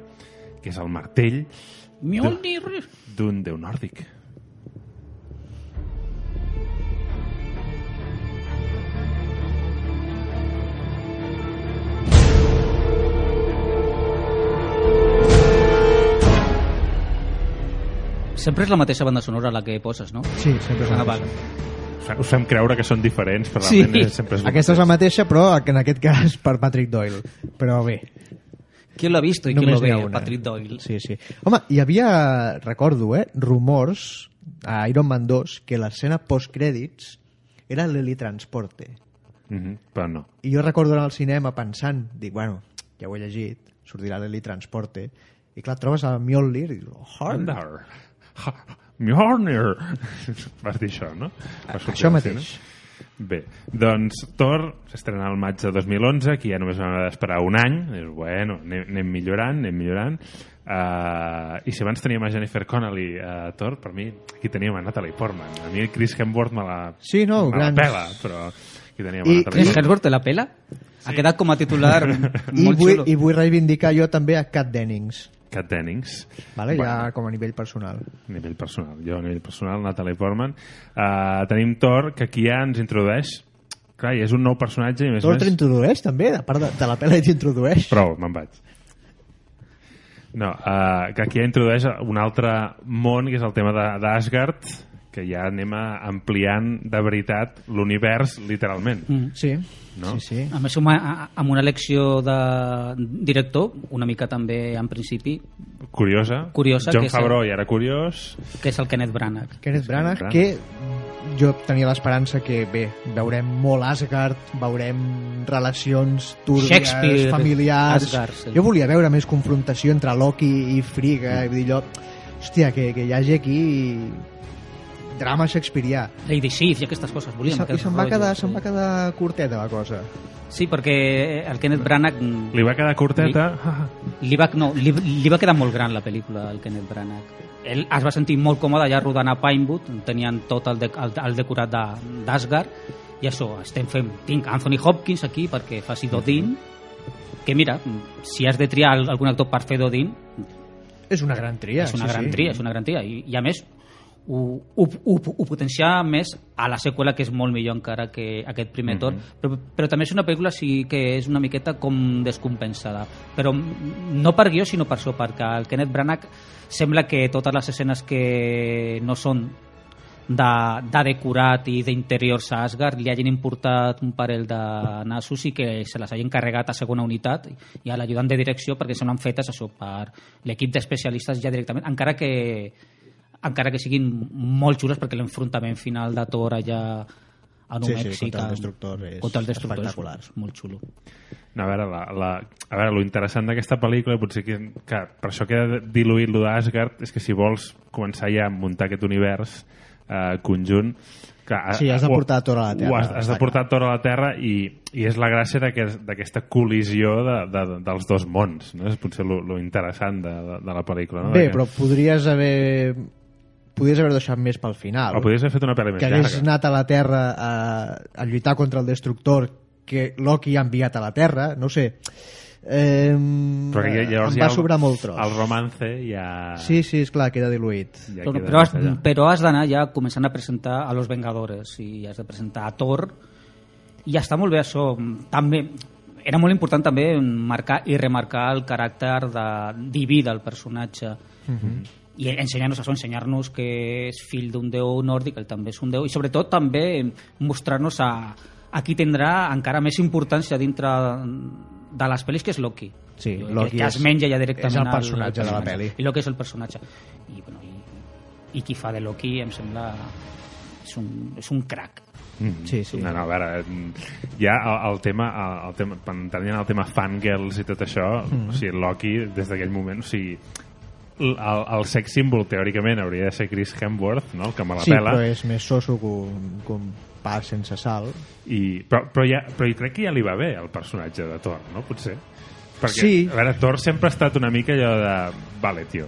que és el martell Mjolnir. d'un déu nòrdic Sempre és la mateixa banda sonora la que poses, no? Sí, sempre és la Ah, mateixa. val. us, fem creure que són diferents però Sí. realment és, sempre és el Aquesta és la mateix. mateixa, però en aquest cas per Patrick Doyle. Però bé, Qui l'ha vist i qui només lo n'hi ha ve? una. Patrick Doyle. Sí, sí. Home, hi havia, recordo, eh, rumors a Iron Man 2 que l'escena postcrèdits era l'helitransporte. Mhm, però no I jo recordo anar al cinema pensant, dic, bueno, ja ho he llegit, sortirà l'Eli Transporte, i clar, trobes a Mjolnir i dius, oh. Mjolnir. [LAUGHS] Vas dir això, no? Va sortir això mateix. cine. Bé, doncs Thor s'estrena al maig de 2011, aquí ja només haver d'esperar un any, és bueno, anem, anem millorant, anem millorant, uh, i si abans teníem a Jennifer Connelly a Thor, per mi aquí teníem a Natalie Portman, a mi Chris Hemsworth me la, Sí, no, me grans- la pela, però aquí teníem I Chris Hemsworth te la pela? Ha quedat com a titular I molt vull, xulo. I vull reivindicar jo també a Kat Dennings, Kat Dennings. vale? Bueno. ja com a nivell personal. A nivell personal. Jo a nivell personal, Natalie Portman. Uh, tenim Thor, que aquí ja ens introdueix... Clar, i és un nou personatge i més més... t'introdueix també, a part de, de la pela t'introdueix. Prou, me'n vaig. No, uh, que aquí ja introdueix un altre món, que és el tema de- d'Asgard, que ja anem a ampliant de veritat l'univers literalment. Mm. Sí, No? sí, sí. A més, amb una- amb una elecció de director, una mica també, en principi, Curiosa. Curiosa, John Favreau ja era curiós. que és el Kenneth Branagh. Kenneth Branagh, Branagh. que jo tenia l'esperança que, bé, veurem molt Asgard, veurem relacions Shakespeare, familiars... Asgard, sí. Jo volia veure més confrontació entre Loki i Frigga, i vull dir allò... Hòstia, que, que hi hagi aquí drama shakespearià. Lady Sif i aquestes coses. I, Volíem se, i se'n va, quedar, se'n va quedar curteta la cosa. Sí, perquè el Kenneth Branagh... Li va quedar curteta. Li va, no, li, li va quedar molt gran la pel·lícula, el Kenneth Branagh. Ell es va sentir molt còmode allà rodant a Pinewood, on tenien tot el, de, el, el decorat de- d'Asgard, i això, estem fent... Tinc Anthony Hopkins aquí perquè faci d'Odin, que mira, si has de triar al- algun actor per fer d'Odin, És una gran tria. és una sí, gran sí. tria, és una gran tria. I, i a més, ho, ho, ho, ho potenciar més a la seqüela, que és molt millor encara que aquest primer Thor. Però, però també és una pel·lícula sí que és una miqueta com descompensada. Però no per guió, sinó per això, perquè el Kenneth Branagh sembla que totes les escenes que no són de, de decorat i d'interiors a Asgard li hagin importat un parell de nassos i que se les hagin carregat a segona unitat i a l'ajudant de direcció perquè semblen fetes això per l'equip d'especialistes ja directament encara que encara que siguin molt xules perquè l'enfrontament final de Thor allà a Nou Sí, sí, Mèxic contra el a- Destructor és contra el Destructor és- espectacular. és molt xulo No, a veure, la, la, a veure, lo interessant d'aquesta pel·lícula, potser que, que per això queda diluït lo d'Asgard, és que si vols començar ja a muntar aquest univers eh, conjunt, que, Sí, has de portar Thor a la Terra, has, has de portar Thor a la Terra i, i és la gràcia d'aquest- d'aquesta col·lisió de, de, dels dos mons, no? És potser lo, lo interessant de, de, de la pel·lícula. No? Bé, Perquè- però podries haver podries haver deixat més pel final. O podries haver fet una pel·li més que hagués llarga. anat a la Terra a, a lluitar contra el Destructor que Loki ha enviat a la Terra, no ho sé. Eh, Però que llavors em ja va el- sobrar molt tros. El romance ja... Sí, sí, és clar, queda diluït. ja però, queda però, has, allà. però has d'anar ja començant a presentar a los Vengadores i has de presentar a Thor i ja està molt bé això també era molt important també marcar i remarcar el caràcter de, diví del personatge i ensenyar-nos això, ensenyar-nos que és fill d'un déu nòrdic, ell també és un déu i sobretot també mostrar-nos a, a qui tindrà encara més importància dintre de les pel·lis que és Loki Sí, Loki que es és- menja ja directament és el al- personatge al de la personatge. pel·li. i Loki és el personatge i, bueno, i, i qui fa de Loki em sembla és un, és un crack Mm. Sí, sí. No, no, a veure, ja el, el tema, el, el tema, el tema fangirls i tot això, Mm. o sigui, Loki, des d'aquell moment, o sigui, el, el sex símbol, teòricament, hauria de ser Chris Hemsworth, no? el que me la Sí, pela. però és més soso que un, que un pa sense sal. I, però, però, ja, però jo crec que ja li va bé el personatge de Thor, no? Potser. Perquè, Sí. a veure, Thor sempre ha estat una mica allò de... Vale, tio,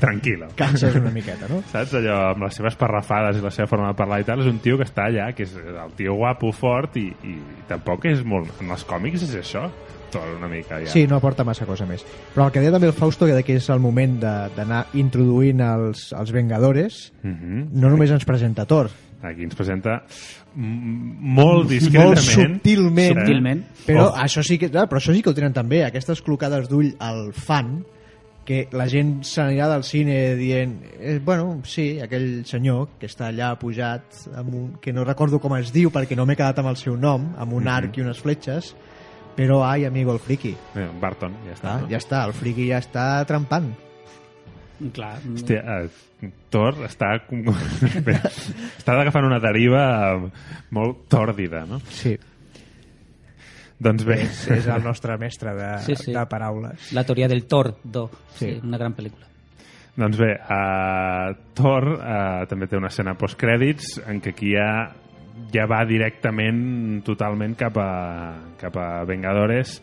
tranquil·la. Canses una [LAUGHS] miqueta, no? Saps? Allò, amb les seves parrafades i la seva forma de parlar i tal, és un tio que està allà, que és el tio guapo, fort, i, i tampoc és molt... En els còmics és això, Thor una mica, ja. Sí, no aporta massa cosa més. Però el que deia també el Fausto, que que és el moment de- d'anar introduint els, els Vengadores, Mhm. no només ens presenta Thor, Aquí ens presenta mm, molt discretament... molt subtilment, Subtilment. però, Oh. això sí que, però això sí que ho tenen també, aquestes clocades d'ull al fan, que la gent se n'anirà del cine dient eh, bueno, sí, aquell senyor que està allà pujat amb un, que no recordo com es diu perquè no m'he quedat amb el seu nom amb un arc i unes fletxes però ai, amigo, el friki Eh, Barton, ja està. ah, no? ja està, el friki ja està trampant clar, Hòstia, eh, Thor està, [LAUGHS] està agafant una deriva eh, molt tòrdida, no? sí. Doncs bé. És, és el nostre mestre de, [LAUGHS] Sí, sí. de paraules. La teoria del Thor, do. Sí. Sí. una gran pel·lícula. Doncs bé, uh, Thor uh, també té una escena postcrèdits en què aquí ja, ja va directament totalment cap a, cap a Vengadores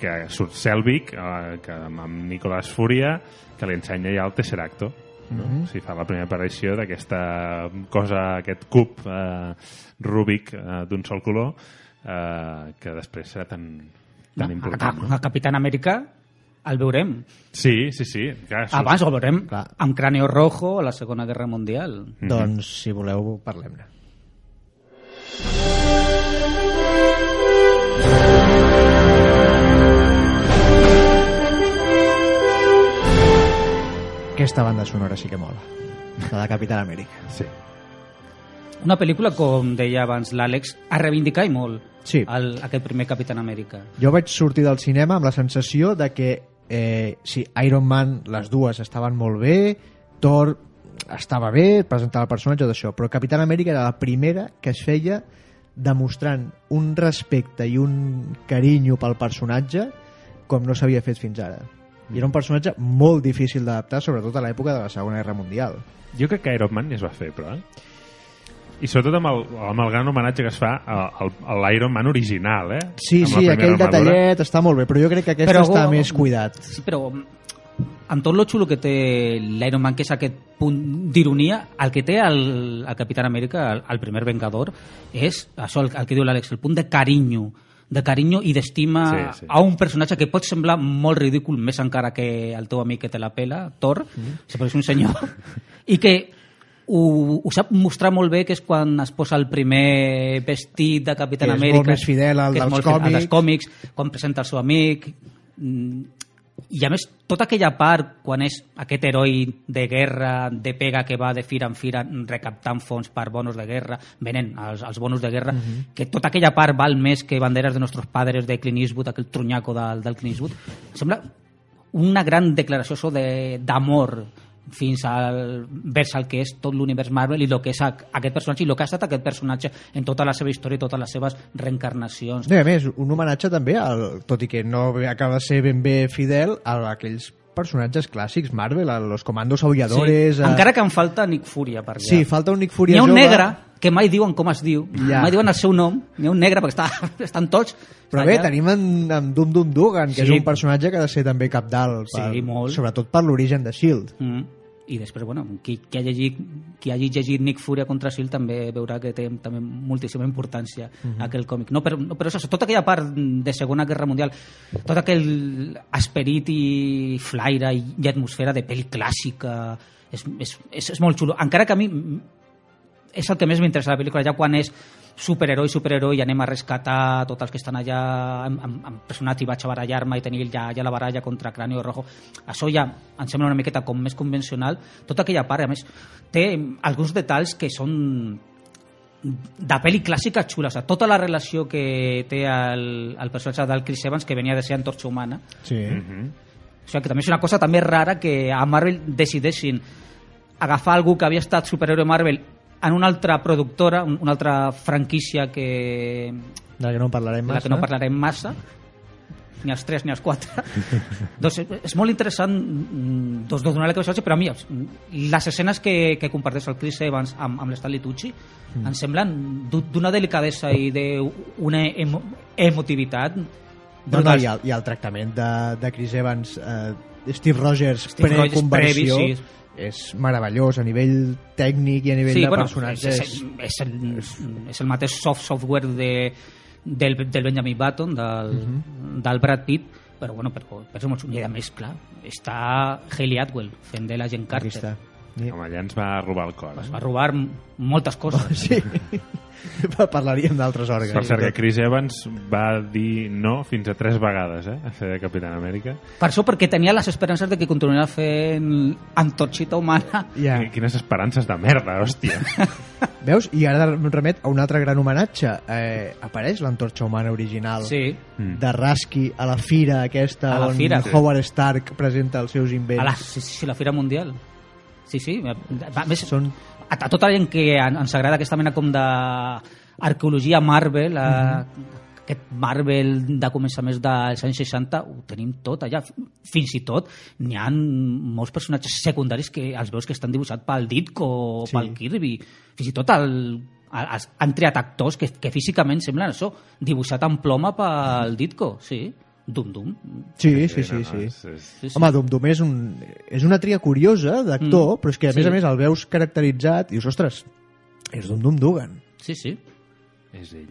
que surt Selvig uh, que, amb Nicolás Furia que li ensenya ja el Tesseracto no? Mhm. o sigui, fa la primera aparició d'aquesta cosa, aquest cub uh, Rubik uh, d'un sol color uh, que després serà tan, tan a, important a, a Capitán Amèrica el veurem. Sí, sí, sí. Clar, surt- Abans el veurem Clar. amb Cráneo Rojo a la Segona Guerra Mundial. Mhm. Doncs, si voleu, parlem-ne. Aquesta banda sonora sí que mola. La de Capitán Amèrica. Sí. Una pel·lícula, com deia abans l'Àlex, a reivindicar i molt Sí. el, aquest primer Capitán Amèrica. Jo vaig sortir del cinema amb la sensació de que eh, sí, Iron Man, les dues estaven molt bé, Thor estava bé, presentava el personatge d'això, però Capitán Amèrica era la primera que es feia demostrant un respecte i un carinyo pel personatge com no s'havia fet fins ara. I era un personatge molt difícil d'adaptar, sobretot a l'època de la Segona Guerra Mundial. Jo crec que Iron Man ja es va fer, però, eh? I sobretot amb el, amb el gran homenatge que es fa a, l'Iron Man original, eh? Sí, Amb sí, aquell armadura. detallet està molt bé, però jo crec que aquest Però- està més cuidat. Sí, però amb tot lo xulo que té l'Iron Man, que és aquest punt d'ironia, el que té el, el Capitán Amèrica, el, el primer Vengador, és això, el, el que diu l'Àlex, el punt de carinyo de carinyo i d'estima Sí, sí. a un personatge que pot semblar molt ridícul més encara que el teu amic que te la pela, Thor, mm. és un senyor, i que ho, ho sap mostrar molt bé, que és quan es posa el primer vestit de Capitán Que és Amèrica. molt més fidel al que és dels molt fidel al dels còmics. còmics, quan presenta el seu amic... I a més, tota aquella part, quan és aquest heroi de guerra, de pega que va de fira en fira recaptant fons per bonos de guerra, venen els, els bonos de guerra, que tota aquella part val més que Banderes de Nostros Padres de Clint Eastwood, aquell trunyaco del, del Clint Eastwood. Em sembla una gran declaració això de- d'amor fins al vers el que és tot l'univers Marvel i el que és a- aquest personatge i el que ha estat aquest personatge en tota la seva història i totes les seves reencarnacions. No, a més, un homenatge també, al, tot i que no acaba de ser ben bé fidel, a aquells personatges clàssics Marvel, a los comandos aulladores... Sí. a... Encara que em falta Nick Fury per allà. Sí, falta un Nick Furia ha un jove, negre que mai diuen com es diu, Ja. mai diuen el seu nom, n'hi ha un negre perquè està, [LAUGHS] estan tots... Però està bé, allà. tenim en, en Dum Dum Dugan, que Sí. és un personatge que ha de ser també capdalt, per, Sí, molt. sobretot per l'origen de S.H.I.E.L.D. Mm. I després, bueno, qui, qui, ha llegit, qui hagi llegit Nick Fury contra Sil també veurà que té també moltíssima importància Mhm. aquell còmic. No, però, no, però això, tota aquella part de Segona Guerra Mundial, tot aquell esperit i flaire i, i atmosfera de pel·li clàssica, és, és, és, és molt xulo. Encara que a mi és el que més m'interessa la pel·lícula, ja quan és superheroi, superheroi, i anem a rescatar tots els que estan allà amb, amb, amb personats i vaig a barallar-me i tenir ja, ja la baralla contra Cráneo Rojo. Això ja em sembla una miqueta com més convencional. Tota aquella part, a més, té alguns detalls que són de pel·li clàssica xula, o sigui, tota la relació que té el, el personatge del Chris Evans que venia de ser Antorxa Humana Sí. Mhm. o sigui, que també és una cosa també rara que a Marvel decideixin agafar algú que havia estat superhéroe Marvel en una altra productora, un- una altra franquícia que, De la que no parlarem de la massa. que no parlarem massa, ni els 3 ni els 4. [LAUGHS] doncs és- molt interessant mm, doncs, donar la cabeza, però a mi les escenes que, que comparteix el Chris Evans amb, amb l'Stanley Tucci Mm. em semblen d'u- d'una delicadesa i d'una emo emotivitat No, no, i, el, i el tractament de, de Chris Evans, eh, Steve Rogers, Steve Rogers pre-conversió, previ, sí. És meravellós a nivell tècnic i a nivell sí, de bueno, personatges. És, és, el, és el mateix soft software de, del, del Benjamin Button, del, Mhm. del Brad Pitt, però, bueno, però, però és molt. I a més, clar, està Hayley Atwell fent de l'agent Aquí Carter. està. Sí. Home, allà ens va robar el cor. Es Eh? va robar moltes coses. Sí. [LAUGHS] Parlaríem d'altres òrgans. Per cert, que Chris Evans va dir no fins a tres vegades, eh? A fer de Capitán Amèrica. Per això, perquè tenia les esperances de que continuarà fent Antorxita Humana. Ja. I Quines esperances de merda, hòstia. [LAUGHS] Veus? I ara em remet a un altre gran homenatge. Eh, apareix l'antorxa humana original Sí, Mm. de Rasky a la fira aquesta A la on fira. Howard Stark presenta els seus invents. a la, sí, sí, la Fira Mundial. Sí, sí. A més, Són... a, a tota la gent que en- ens agrada aquesta mena com de arqueologia Marvel, a, aquest Marvel de començaments dels anys 60 ho tenim tot allà. Fins i tot n'hi ha molts personatges secundaris que els veus que estan dibuixats pel Ditko o Sí. pel Kirby. Fins i tot el, el, han triat actors que, que físicament semblen això, dibuixat en ploma pel Ditko, sí. Dum Dum. Sí, sí, sí. sí. és- és- Sí, sí. Home, Dum Dum és, un, és una tria curiosa d'actor, Mm. però és que a Sí. més a més el veus caracteritzat i dius, ostres, és Dum Dum Dugan. Sí, sí. És ell.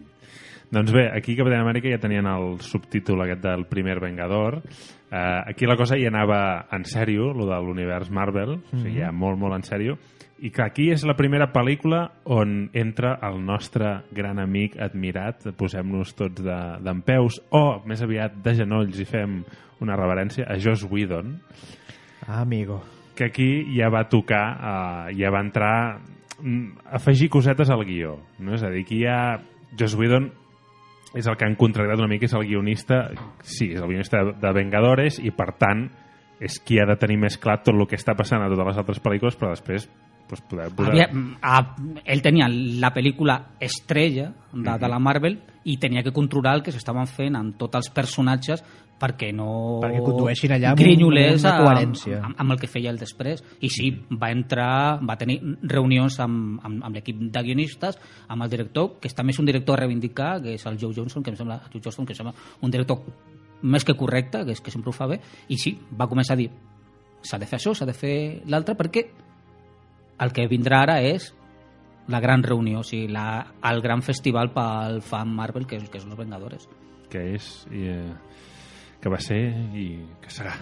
Doncs bé, aquí a Capitán Amèrica ja tenien el subtítol aquest del primer Vengador. Uh, aquí la cosa ja anava en sèrio, lo de l'univers Marvel, o sigui, ja molt, molt en sèrio. I que aquí és la primera pel·lícula on entra el nostre gran amic admirat, posem-nos tots de- d'en peus, o més aviat de genolls i fem una reverència a Joss Whedon, Ah, amigo. que aquí ja va tocar, eh, ja va entrar mm, afegir cosetes al guió. No? És a dir, aquí ja Joss Whedon és el que han contractat una mica, és el guionista, sí, és el guionista de, de Vengadores i per tant és qui ha de tenir més clar tot el que està passant a totes les altres pel·lícules, però després pues, poder posar... Havia, a, ell tenia la pel·lícula estrella de, de la Marvel i tenia que controlar el que s'estaven fent amb tots els personatges perquè no Perquè condueixin allà amb grinyolers una amb, coherència. amb, amb el que feia el després. I sí, va entrar va tenir reunions amb, amb, amb l'equip de guionistes amb el director, que és també és un director a reivindicar que és el Joe Johnson, que em sembla, Joe Johnston, que em sembla un director més que correcte que, és, que sempre ho fa bé, i sí, va començar a dir s'ha de fer això, s'ha de fer l'altre perquè el que vindrà ara és la gran reunió, o sigui, la, el gran festival pel fan Marvel, que, és, que són els Vengadores. que és i, eh, que va ser i que serà.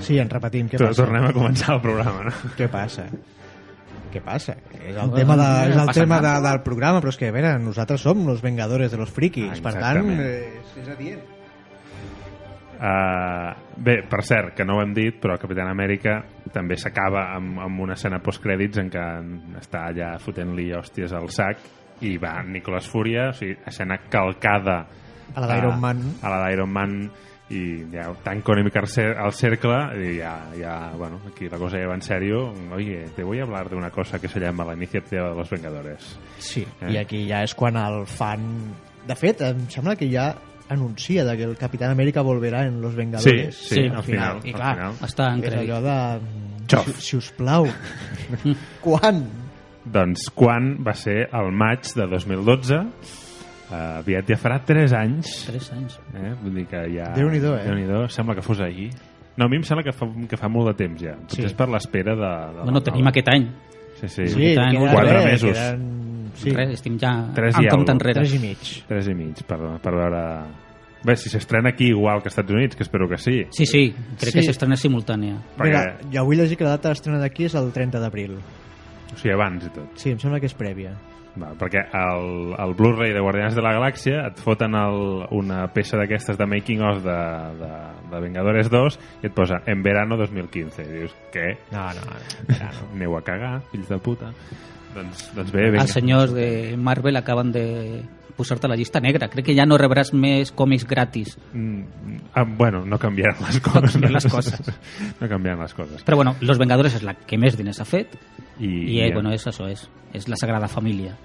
Sí, en repetim. Què Però passa? tornem a començar el programa, no? Què passa? Què passa? És el tema, de, és el tema de, del programa, però és que, a veure, nosaltres som los vengadores de los frikis, Ah, per tant, exactament. eh, és, és adient. Uh, bé, per cert, que no ho hem dit, però Capitán Amèrica també s'acaba amb, amb una escena postcrèdits en què està allà fotent-li hòsties al sac i va Nicolas Fúria, o sigui, escena calcada A la d'Iron Man. a la d'Iron Man i ja tanco una mica el cer- el cercle i ja, ja, bueno, aquí la cosa ja va en serio oye, te voy a hablar de una cosa que se llama la iniciativa de los Vengadores Sí, Eh? i aquí ja és quan el fan... De fet, em sembla que ja anuncia de que el Capitán América volverá en Los Vengadores. Sí, sí, al final, I al clar, final. Està en és crèdit. allò de... Xof. Si, si us plau. [LAUGHS] quan? Doncs quan va ser el maig de 2012 eh, aviat ja farà 3 anys Tres anys. eh? vull dir que ja Déu-n'hi-do, eh? Déu-n'hi-do, sembla que fos ahir no, a mi em sembla que fa, que fa molt de temps ja potser Sí. és per l'espera de, de Bueno, tenim aquest any. sí, sí, Sí, queden quatre res, mesos. Queden... Sí, Res, estem ja Tres en compte enrere. tres i mig. tres i mig per, per veure bé, si s'estrena aquí igual que als Estats Units que espero que sí Sí, sí, crec Sí. que s'estrena simultània. perquè, Mira, ja vull llegir que la data d'estrena d'aquí és el 30 d'abril. o sigui, abans i tot Sí, em sembla que és prèvia. Va, perquè el, el Blu-ray de Guardians de la Galàxia et foten el, una peça d'aquestes de making of de, de, de Vengadores 2 i et posa en verano 2015 i dius, què? No, no, no. no. [LAUGHS] Aneu a cagar, fills de puta doncs, doncs bé, vinga Els senyors de Marvel acaben de posar-te a la llista negra. Crec que ja no rebràs més còmics gratis. Mm, ah, bueno, no canviaran les coses canviaran les coses. [LAUGHS] no canviaran les coses Però bueno, Los Vengadores és la que més diners ha fet i, i, eh, bueno, és això, és, és la sagrada família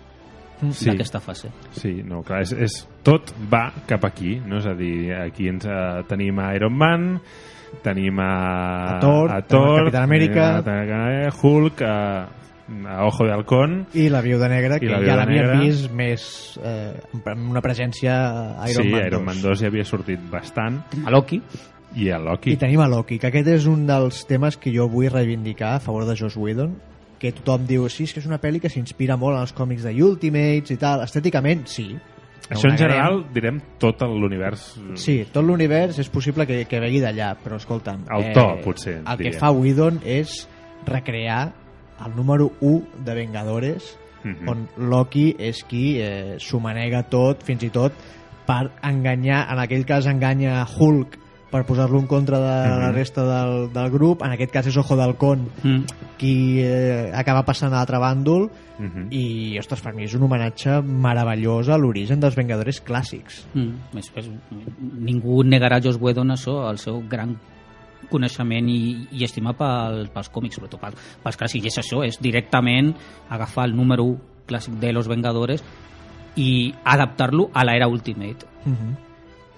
Sí. d'aquesta fase. Sí, no, clar, és, és, tot va cap aquí, no? És a dir, aquí ens eh, tenim a Iron Man, tenim a, A Thor, a Thor a Capitán Amèrica. a, a, a Hulk, a, a Ojo de Halcón, I la Viuda Negra, que la ja Viuda l'havíem Negra. vist més eh, amb una presència a Iron sí, Man 2. Iron Man 2 ja havia sortit bastant, A Loki, i a Loki. I tenim a Loki, que aquest és un dels temes que jo vull reivindicar a favor de Joss Whedon, que tothom diu, sí, és que és una pel·li que s'inspira molt en els còmics de Ultimates i tal. Estèticament, sí. no Això en general, direm, tot l'univers... Sí, tot l'univers és possible que, que vegui d'allà, però escolta'm... El to, potser, El diria. que fa Whedon és recrear el número 1 de Vengadores, Mhm. on Loki és qui eh, s'ho manega tot, fins i tot per enganyar, en aquell cas enganya Hulk per posar-lo en contra de la Mhm. resta del, del grup, en aquest cas és Ojo d'Halcón mm. qui eh, acaba passant a l'altre bàndol Mhm. i, ostres, per mi és un homenatge meravellós a l'origen dels Vengadores clàssics. Mm. És, és, ningú negarà a Joss Whedon això, el seu gran coneixement i, i estima pel, pels còmics, sobretot pels, pels clàssics. I és això, és directament agafar el número 1 clàssic de Los Vengadores i adaptar-lo a l'era Ultimate. Uh -huh.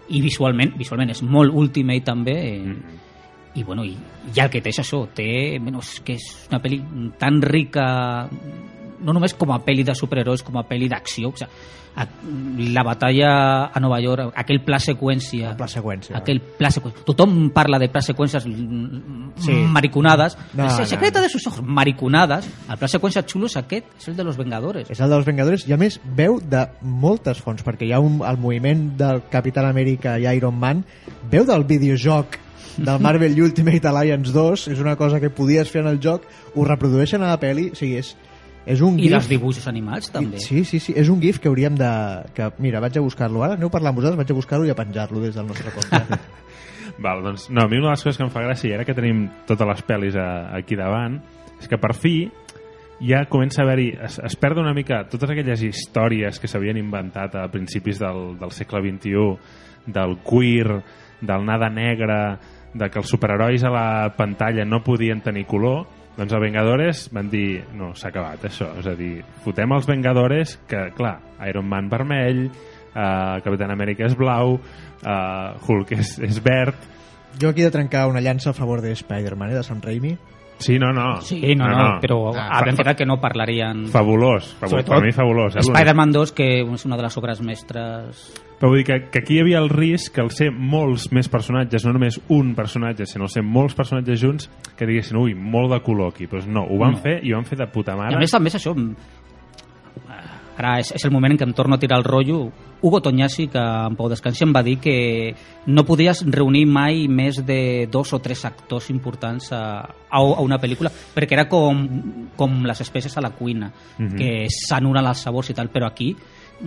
I visualment, visualment és molt Ultimate també, eh, Mm. i bueno, i, i el que té és això, té, bueno, és que és una pel·li tan rica no només com a pel·li de superherois, com a pel·li d'acció, o sigui, la batalla a Nova York, aquell pla seqüència, El pla seqüència. aquell pla seqüència. Tothom parla de pla seqüències mm, Sí. mariconades. No, el secreto no. de sus ojos, mariconades. El pla seqüència xulo és aquest, és el de los Vengadores. És el dels Vengadores i a més veu de moltes fonts perquè hi ha un, el moviment del Capitán Amèrica i Iron Man veu del videojoc del Marvel [LAUGHS] Ultimate Alliance 2 és una cosa que podies fer en el joc ho reprodueixen a la pel·li o sigui, és, és un I gif dels dibuixos animats també. Sí, sí, sí, és un gif que hauríem de... Que, mira, vaig a buscar-lo ara, aneu parlant amb vosaltres, vaig a buscar-lo i a penjar-lo des del nostre compte. [LAUGHS] Val, doncs, no, a mi una de les coses que em fa gràcia, i ara que tenim totes les pel·lis a, aquí davant, és que per fi ja comença a haver-hi... Es, es perd una mica totes aquelles històries que s'havien inventat a principis del, del segle XXI, del queer, del nada negre, de que els superherois a la pantalla no podien tenir color, doncs a Vengadores van dir, no, s'ha acabat això, és a dir, fotem els Vengadores que, clar, Iron Man vermell, uh, Capitán Amèrica és blau, uh, Hulk és, és verd, jo aquí he de trencar una llança a favor de Spider-Man, eh, de Sam Raimi. Sí, no, no. Sí, no, no, però Ah, havent quedat que no parlarien... Fabulós, fabulós. Per mi fabulós. Eh. Spider-Man 2, que és una de les obres mestres... Però vull dir que, que aquí hi havia el risc que al ser molts més personatges, no només un personatge, sinó al ser molts personatges junts, que diguessin, ui, molt de color aquí. Doncs no, ho van No. fer i ho van fer de puta I mare. a més també és això... mm, Ara és, és el moment en què em torno a tirar el rotllo. Hugo Tognassi, que en Pau Descansi, em va dir que no podies reunir mai més de dos o tres actors importants a, a, a una pel·lícula, perquè era com, com les espècies a la cuina, Mhm. que s'anulen els sabors i tal, però aquí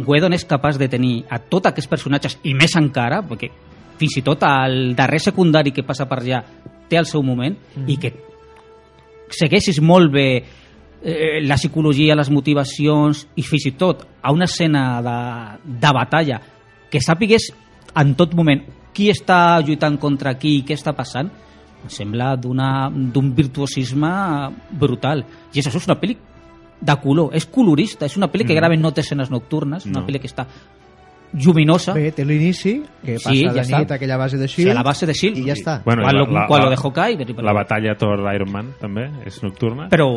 Whedon és capaç de tenir a tots aquests personatges, i més encara, perquè fins i tot el darrer secundari que passa per allà té el seu moment, i que segueixis molt bé eh, la psicologia, les motivacions i fins i tot a una escena de, de batalla que sàpigues en tot moment qui està lluitant contra qui i què està passant em sembla d'un virtuosisme brutal i això, és una pel·li de color, és colorista, és una pel·li que Mm. graven no té escenes nocturnes, una No. pel·li que està lluminosa Bé, té l'inici, que passa Sí, de ja està. nit a aquella base de Shield, a la base de Shield i ja està. Bueno, quan, i lo, quan lo de Hawkeye La batalla Thor-Iron Man, també, és nocturna. però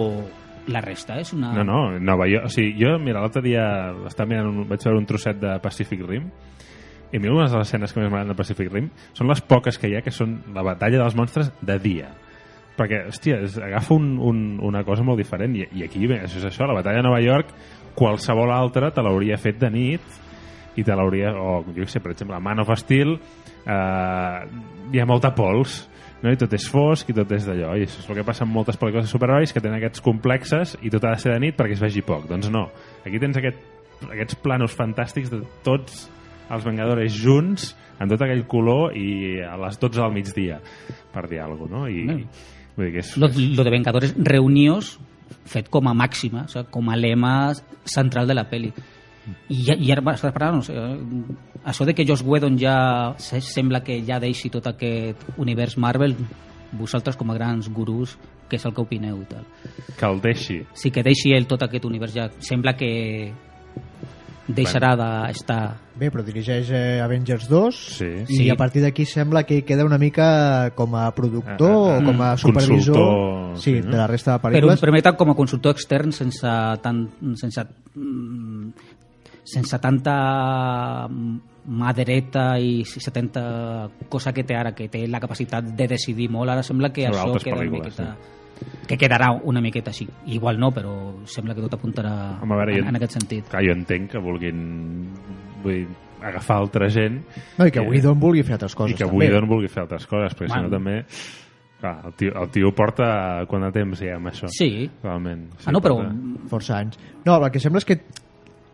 la resta és una... No, no, Nova York... O sigui, jo, mira, l'altre dia estava mirant un, vaig veure un trosset de Pacific Rim i a mi una de les escenes que més m'agraden de Pacific Rim són les poques que hi ha que són la batalla dels monstres de dia. Perquè, hòstia, es agafa un, un, una cosa molt diferent i, i aquí, bé, això és això, la batalla de Nova York qualsevol altra te l'hauria fet de nit i te l'hauria, o jo sé, per exemple, Man of Steel eh, hi ha molta pols no? i tot és fosc i tot és d'allò i això és el que passa amb moltes pel·lícules de superherois que tenen aquests complexes i tot ha de ser de nit perquè es vegi poc, doncs no aquí tens aquest, aquests planos fantàstics de tots els Vengadores junts amb tot aquell color i a les 12 del migdia per dir alguna cosa no? I, Bueno. vull dir que és, lo, lo de Vengadores reuniós fet com a màxima, o sigui, com a lema central de la peli. I, ja- i ara estàs parlant, no sé, això de que Joss Whedon ja se- sembla que ja deixi tot aquest univers Marvel, vosaltres com a grans gurús, què és el que opineu i tal. que el deixi Sí que deixi ell tot aquest univers ja, sembla que deixarà d'estar Bé, però dirigeix eh, Avengers 2 Sí. i Sí. a partir d'aquí sembla que queda una mica com a productor Ah, ah, o com a mm. supervisor Consultor, sí, sí, no? de la resta de però pel·lícules. un primer com a consultor extern sense tant sense mm, sense tanta mà dreta i sense tanta cosa que té ara que té la capacitat de decidir molt ara sembla que Sobre això queda una miqueta que quedarà una miqueta així igual no però sembla que tot apuntarà Home, a veure, en, jo- en aquest sentit Clar, jo entenc que vulguin vull dir, agafar altra gent No, i que Whedon vulgui fer altres coses i que també. Whedon vulgui fer altres coses perquè si Bueno. no també clar, el, tio, el tio porta quant de temps ja amb això sí, realment ah, no, però porta- Força anys. No, el que sembla és que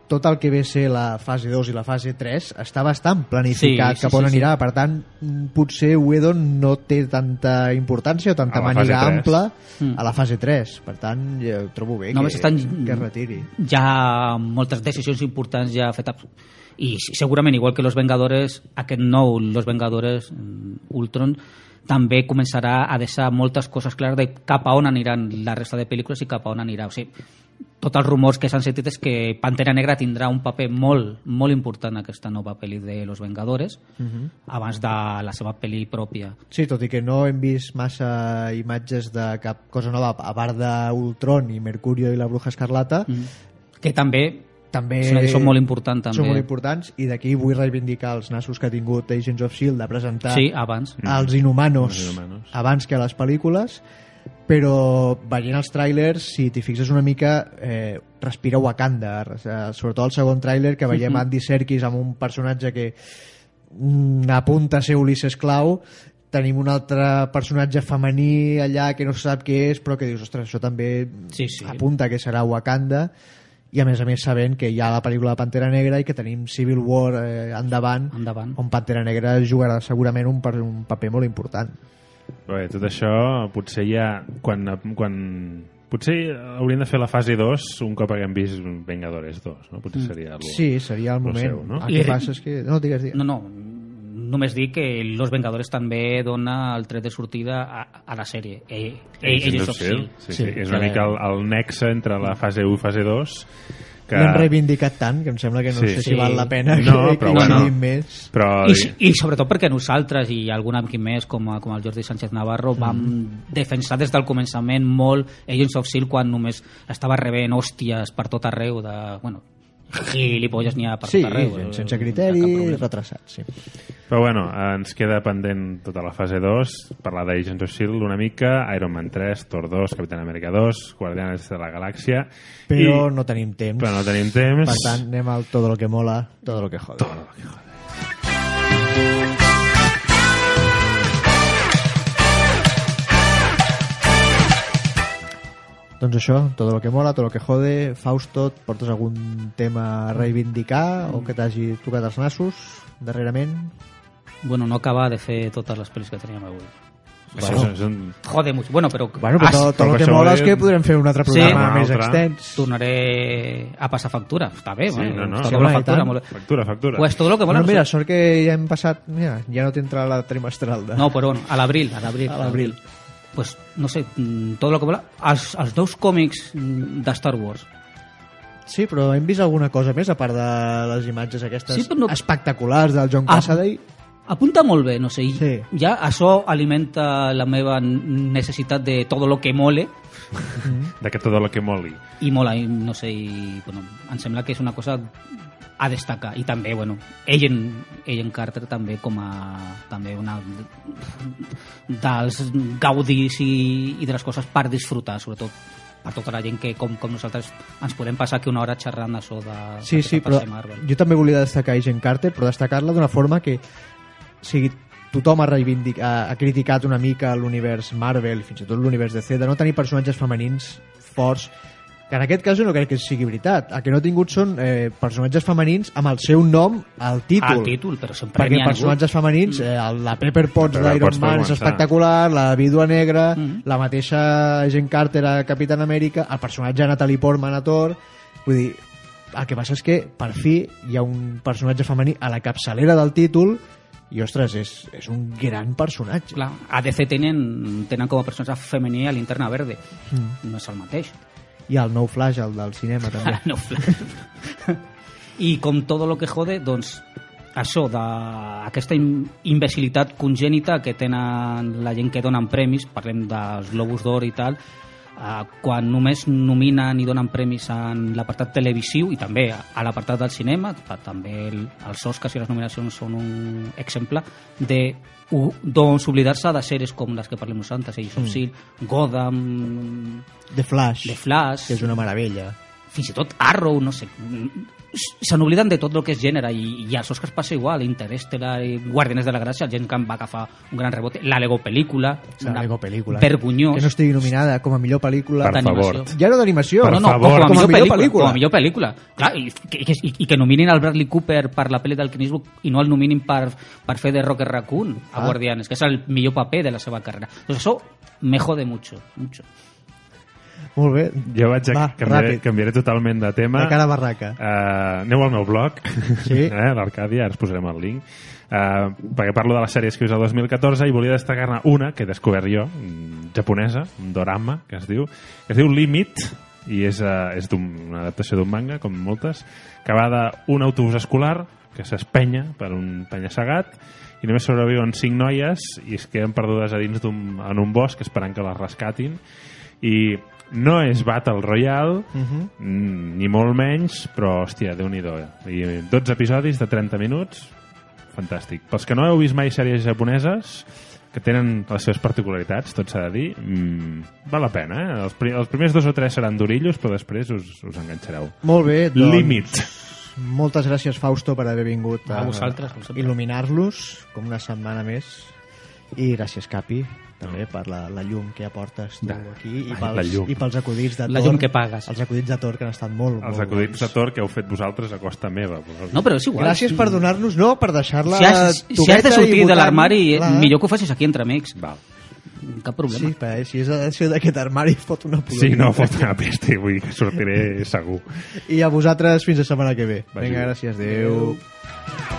tot el que ve a ser la fase 2 i la fase 3 està bastant planificat Sí, sí, cap on sí, sí. anirà, per tant potser Whedon no té tanta importància o tanta màniga fase 3. ampla Mm. a la fase 3 per tant jo trobo bé No, que, estan- que es retiri ja moltes decisions importants ja fetes i sí, segurament igual que Los Vengadores aquest nou Los Vengadores mm, Ultron també començarà a deixar moltes coses clares de cap a on aniran la resta de pel·lícules i cap a on anirà. O sigui, tots els rumors que s'han sentit és que Pantera Negra tindrà un paper molt, molt important en aquesta nova pel·li de Los Vengadores Mhm. abans de la seva pel·li pròpia. Sí, tot i que no hem vist massa imatges de cap cosa nova, a part d'Ultron i Mercurio i la Bruja Escarlata, Mm. Que també també edició molt important també. són molt importants i d'aquí vull reivindicar els nassos que ha tingut Agents of S.H.I.E.L.D. de presentar Sí, abans. els inhumanos, Els Inhumanos. abans que les pel·lícules però veient els tràilers si t'hi fixes una mica eh, respira Wakanda. Eh, sobretot el segon tràiler que veiem Andy Serkis amb un personatge que mm, apunta a ser Ulisses Clau. Tenim un altre personatge femení allà que no se sap què és però que dius, ostres, això també Sí, sí. apunta que serà Wakanda. I a més a més sabent que hi ha la pel·lícula de Pantera Negra i que tenim Civil War eh, endavant, Endavant. on Pantera Negra jugarà segurament un, un paper molt important Bé, tot això potser ja quan, quan potser hauríem de fer la fase 2 un cop haguem vist Vengadores 2 no? potser seria algo, Sí, seria el moment. seu, no? El I- que passa és que... No, digues, digues. No, no, només dic que Los Vengadores també dona el tret de sortida a, a la sèrie. Eh, eh, Agents of S.H.I.E.L.D. sí, sí, Sí, és una mica el, el nexe entre la fase 1 i fase 2 que... L'hem reivindicat tant que em sembla que no Sí. sé si Sí. val la pena No, que, però que bueno. més. però I, I sobretot perquè nosaltres i algun amic més com, a- com el Jordi Sánchez Navarro Mm. vam defensar des del començament molt Agents of S.H.I.E.L.D. quan només estava rebent hòsties per tot arreu de, bueno, gilipolles n'hi ha per Sí, tot arreu eh, sense criteri, problema. retrasat, sí. Però bueno, ens queda pendent tota la fase 2, parlar d'Agents of S.H.I.E.L.D. una mica, Iron Man 3, Thor 2, Capitán Amèrica 2, Guardianes de la Galàxia... Però i... no tenim temps. Però no tenim temps. Per tant, anem al todo lo que mola, todo lo que jode. Todo lo que jode. Doncs això, todo lo que mola, todo lo que jode. Fausto, et portes algun tema a reivindicar o que t'hagi tocat els nassos darrerament? Bueno, no acaba de fer totes les pel·lis que teníem avui. Això Bueno. és, és un... Jode mucho. Bueno, però Bueno, però tot, tot el que mola és- que podrem fer un altre Sí. programa Un més altre. extens. tornaré a passar factura. Està bé, Sí, bueno, no, no. està Sí, bé la home, i factura. tant. Molt bé. Factura, factura. Pues todo lo que mola... Bueno, no mira, sort que ja hem passat... Mira, ja no t'entra la trimestral. De... No, però bueno, a l'abril, a l'abril. A l'abril. Pues, no sé, mm, tot el que vola... Els, els nous còmics mm, de Star Wars. Sí, però hem vist alguna cosa més, a part de les imatges aquestes Sí, no- espectaculars del John. Cassaday. Apunta molt bé, no sé, Sí. ja això alimenta la meva necessitat de tot lo que mole De que tot el que moli. i mola, i no sé, i, bueno, em sembla que és una cosa a destacar i també, bueno, Agent, Agent Carter també com a també una dels gaudis i, i de les coses per disfrutar, sobretot per tota la gent que com, com nosaltres ens podem passar aquí una hora xerrant d'això de, Sí, de sí, per però Marvel. jo també volia destacar Agent Carter, però destacar-la d'una forma que o sigui, tothom ha, reivindic, ha, ha criticat una mica l'univers Marvel, fins i tot l'univers DC, de no tenir personatges femenins forts, que en aquest cas jo no crec que sigui veritat. El que no ha tingut són eh, personatges femenins amb el seu nom al títol. Al títol, però sempre perquè personatges femenins, eh, la Pepper Potts d'Iron Man és espectacular, la vídua negra, Mm. la mateixa Agent Carter a Capitán Amèrica, el personatge de Natalie Portman a Thor, vull dir, el que passa és que per fi hi ha un personatge femení a la capçalera del títol i ostres, és, és un gran personatge. Clar, a DC tenen, tenen com a personatge femení a Linterna Verde. Mm. No és el mateix. I el nou Flash, el del cinema també. no, fla- I com tot el que jode, doncs, això d'aquesta im- imbecilitat congènita que tenen la gent que donen premis, parlem dels Globus d'Or i tal, quan només nominen i donen premis en l'apartat televisiu i també a l'apartat del cinema, també el, els Oscars i les nominacions són un exemple de doncs oblidar-se de sèries com les que parlem nosaltres, Agents of S.H.I.E.L.D., Gotham, The Flash, The Flash, que és una meravella. fins i tot Arrow, no sé, se n'obliden de tot el que és gènere i, i als Oscars passa igual, Interstellar i Guardianes de la Gràcia, gent que en va agafar un gran rebote, la Lego pel·lícula, La una Lego pel·lícula. vergonyós Que no estigui nominada com a millor pel·lícula. Per d'animació. favor. Ja no d'animació. No, no, favor. com a millor, pel·lícula, pel·lícula. Com a millor pel·lícula. Clar, i, que, i, que, i que nominin el Bradley Cooper per la pel·li del Clint Eastwood i no el nominin per, per fer de Rocket Raccoon a Ah. Guardianes, que és el millor paper de la seva carrera. Doncs això me jode mucho, mucho. Molt bé. Jo vaig a Va, canviaré, ràpid. canviaré totalment de tema. De cara a barraca. Uh, aneu al meu blog, Sí. [LAUGHS] eh, l'Arcàdia, ara us posarem el link, uh, perquè parlo de les sèries que he vist el 2014 i volia destacar-ne una que he descobert jo, mm, japonesa, un dorama, que es diu, que es diu Limit, i és, uh, és d'un- una adaptació d'un manga, com moltes, que va d'un autobús escolar que s'espenya per un penya-segat i només sobreviuen cinc noies i es queden perdudes a dins d'un en un bosc esperant que les rescatin i no és Battle Royale Uh -huh. Mm, ni molt menys, però, hòstia, déu nhi I 12 episodis de 30 minuts, fantàstic. Pels que no heu vist mai sèries japoneses, que tenen les seves particularitats, tot s'ha de dir, mm, val la pena, eh? Els, pri els primers dos o tres seran durillos, però després us, us enganxareu. Molt bé, doncs... Límit. Moltes gràcies, Fausto, per haver vingut A vosaltres, com sempre. il·luminar-los com una setmana més. I gràcies, Capi, també per la, la llum que aportes tu Da. aquí i Ai, la pels, i pels acudits de La Tor. llum que pagues. Els acudits de Tor que han estat molt, Els molt acudits de bons. Tor que heu fet vosaltres a costa meva. Però... No, però és igual. Gràcies per donar-nos, no, per deixar-la Si has, si has de sortir de l'armari, clar. millor que ho facis aquí entre amics. Val. Cap problema. Sí, perquè si és de ser d'aquest armari [LAUGHS] fot una pudor. Sí, no, fot una pesta, vull dir que sortiré segur. I a vosaltres fins la setmana que ve. Vagi Vinga, gràcies. Adéu. Adéu.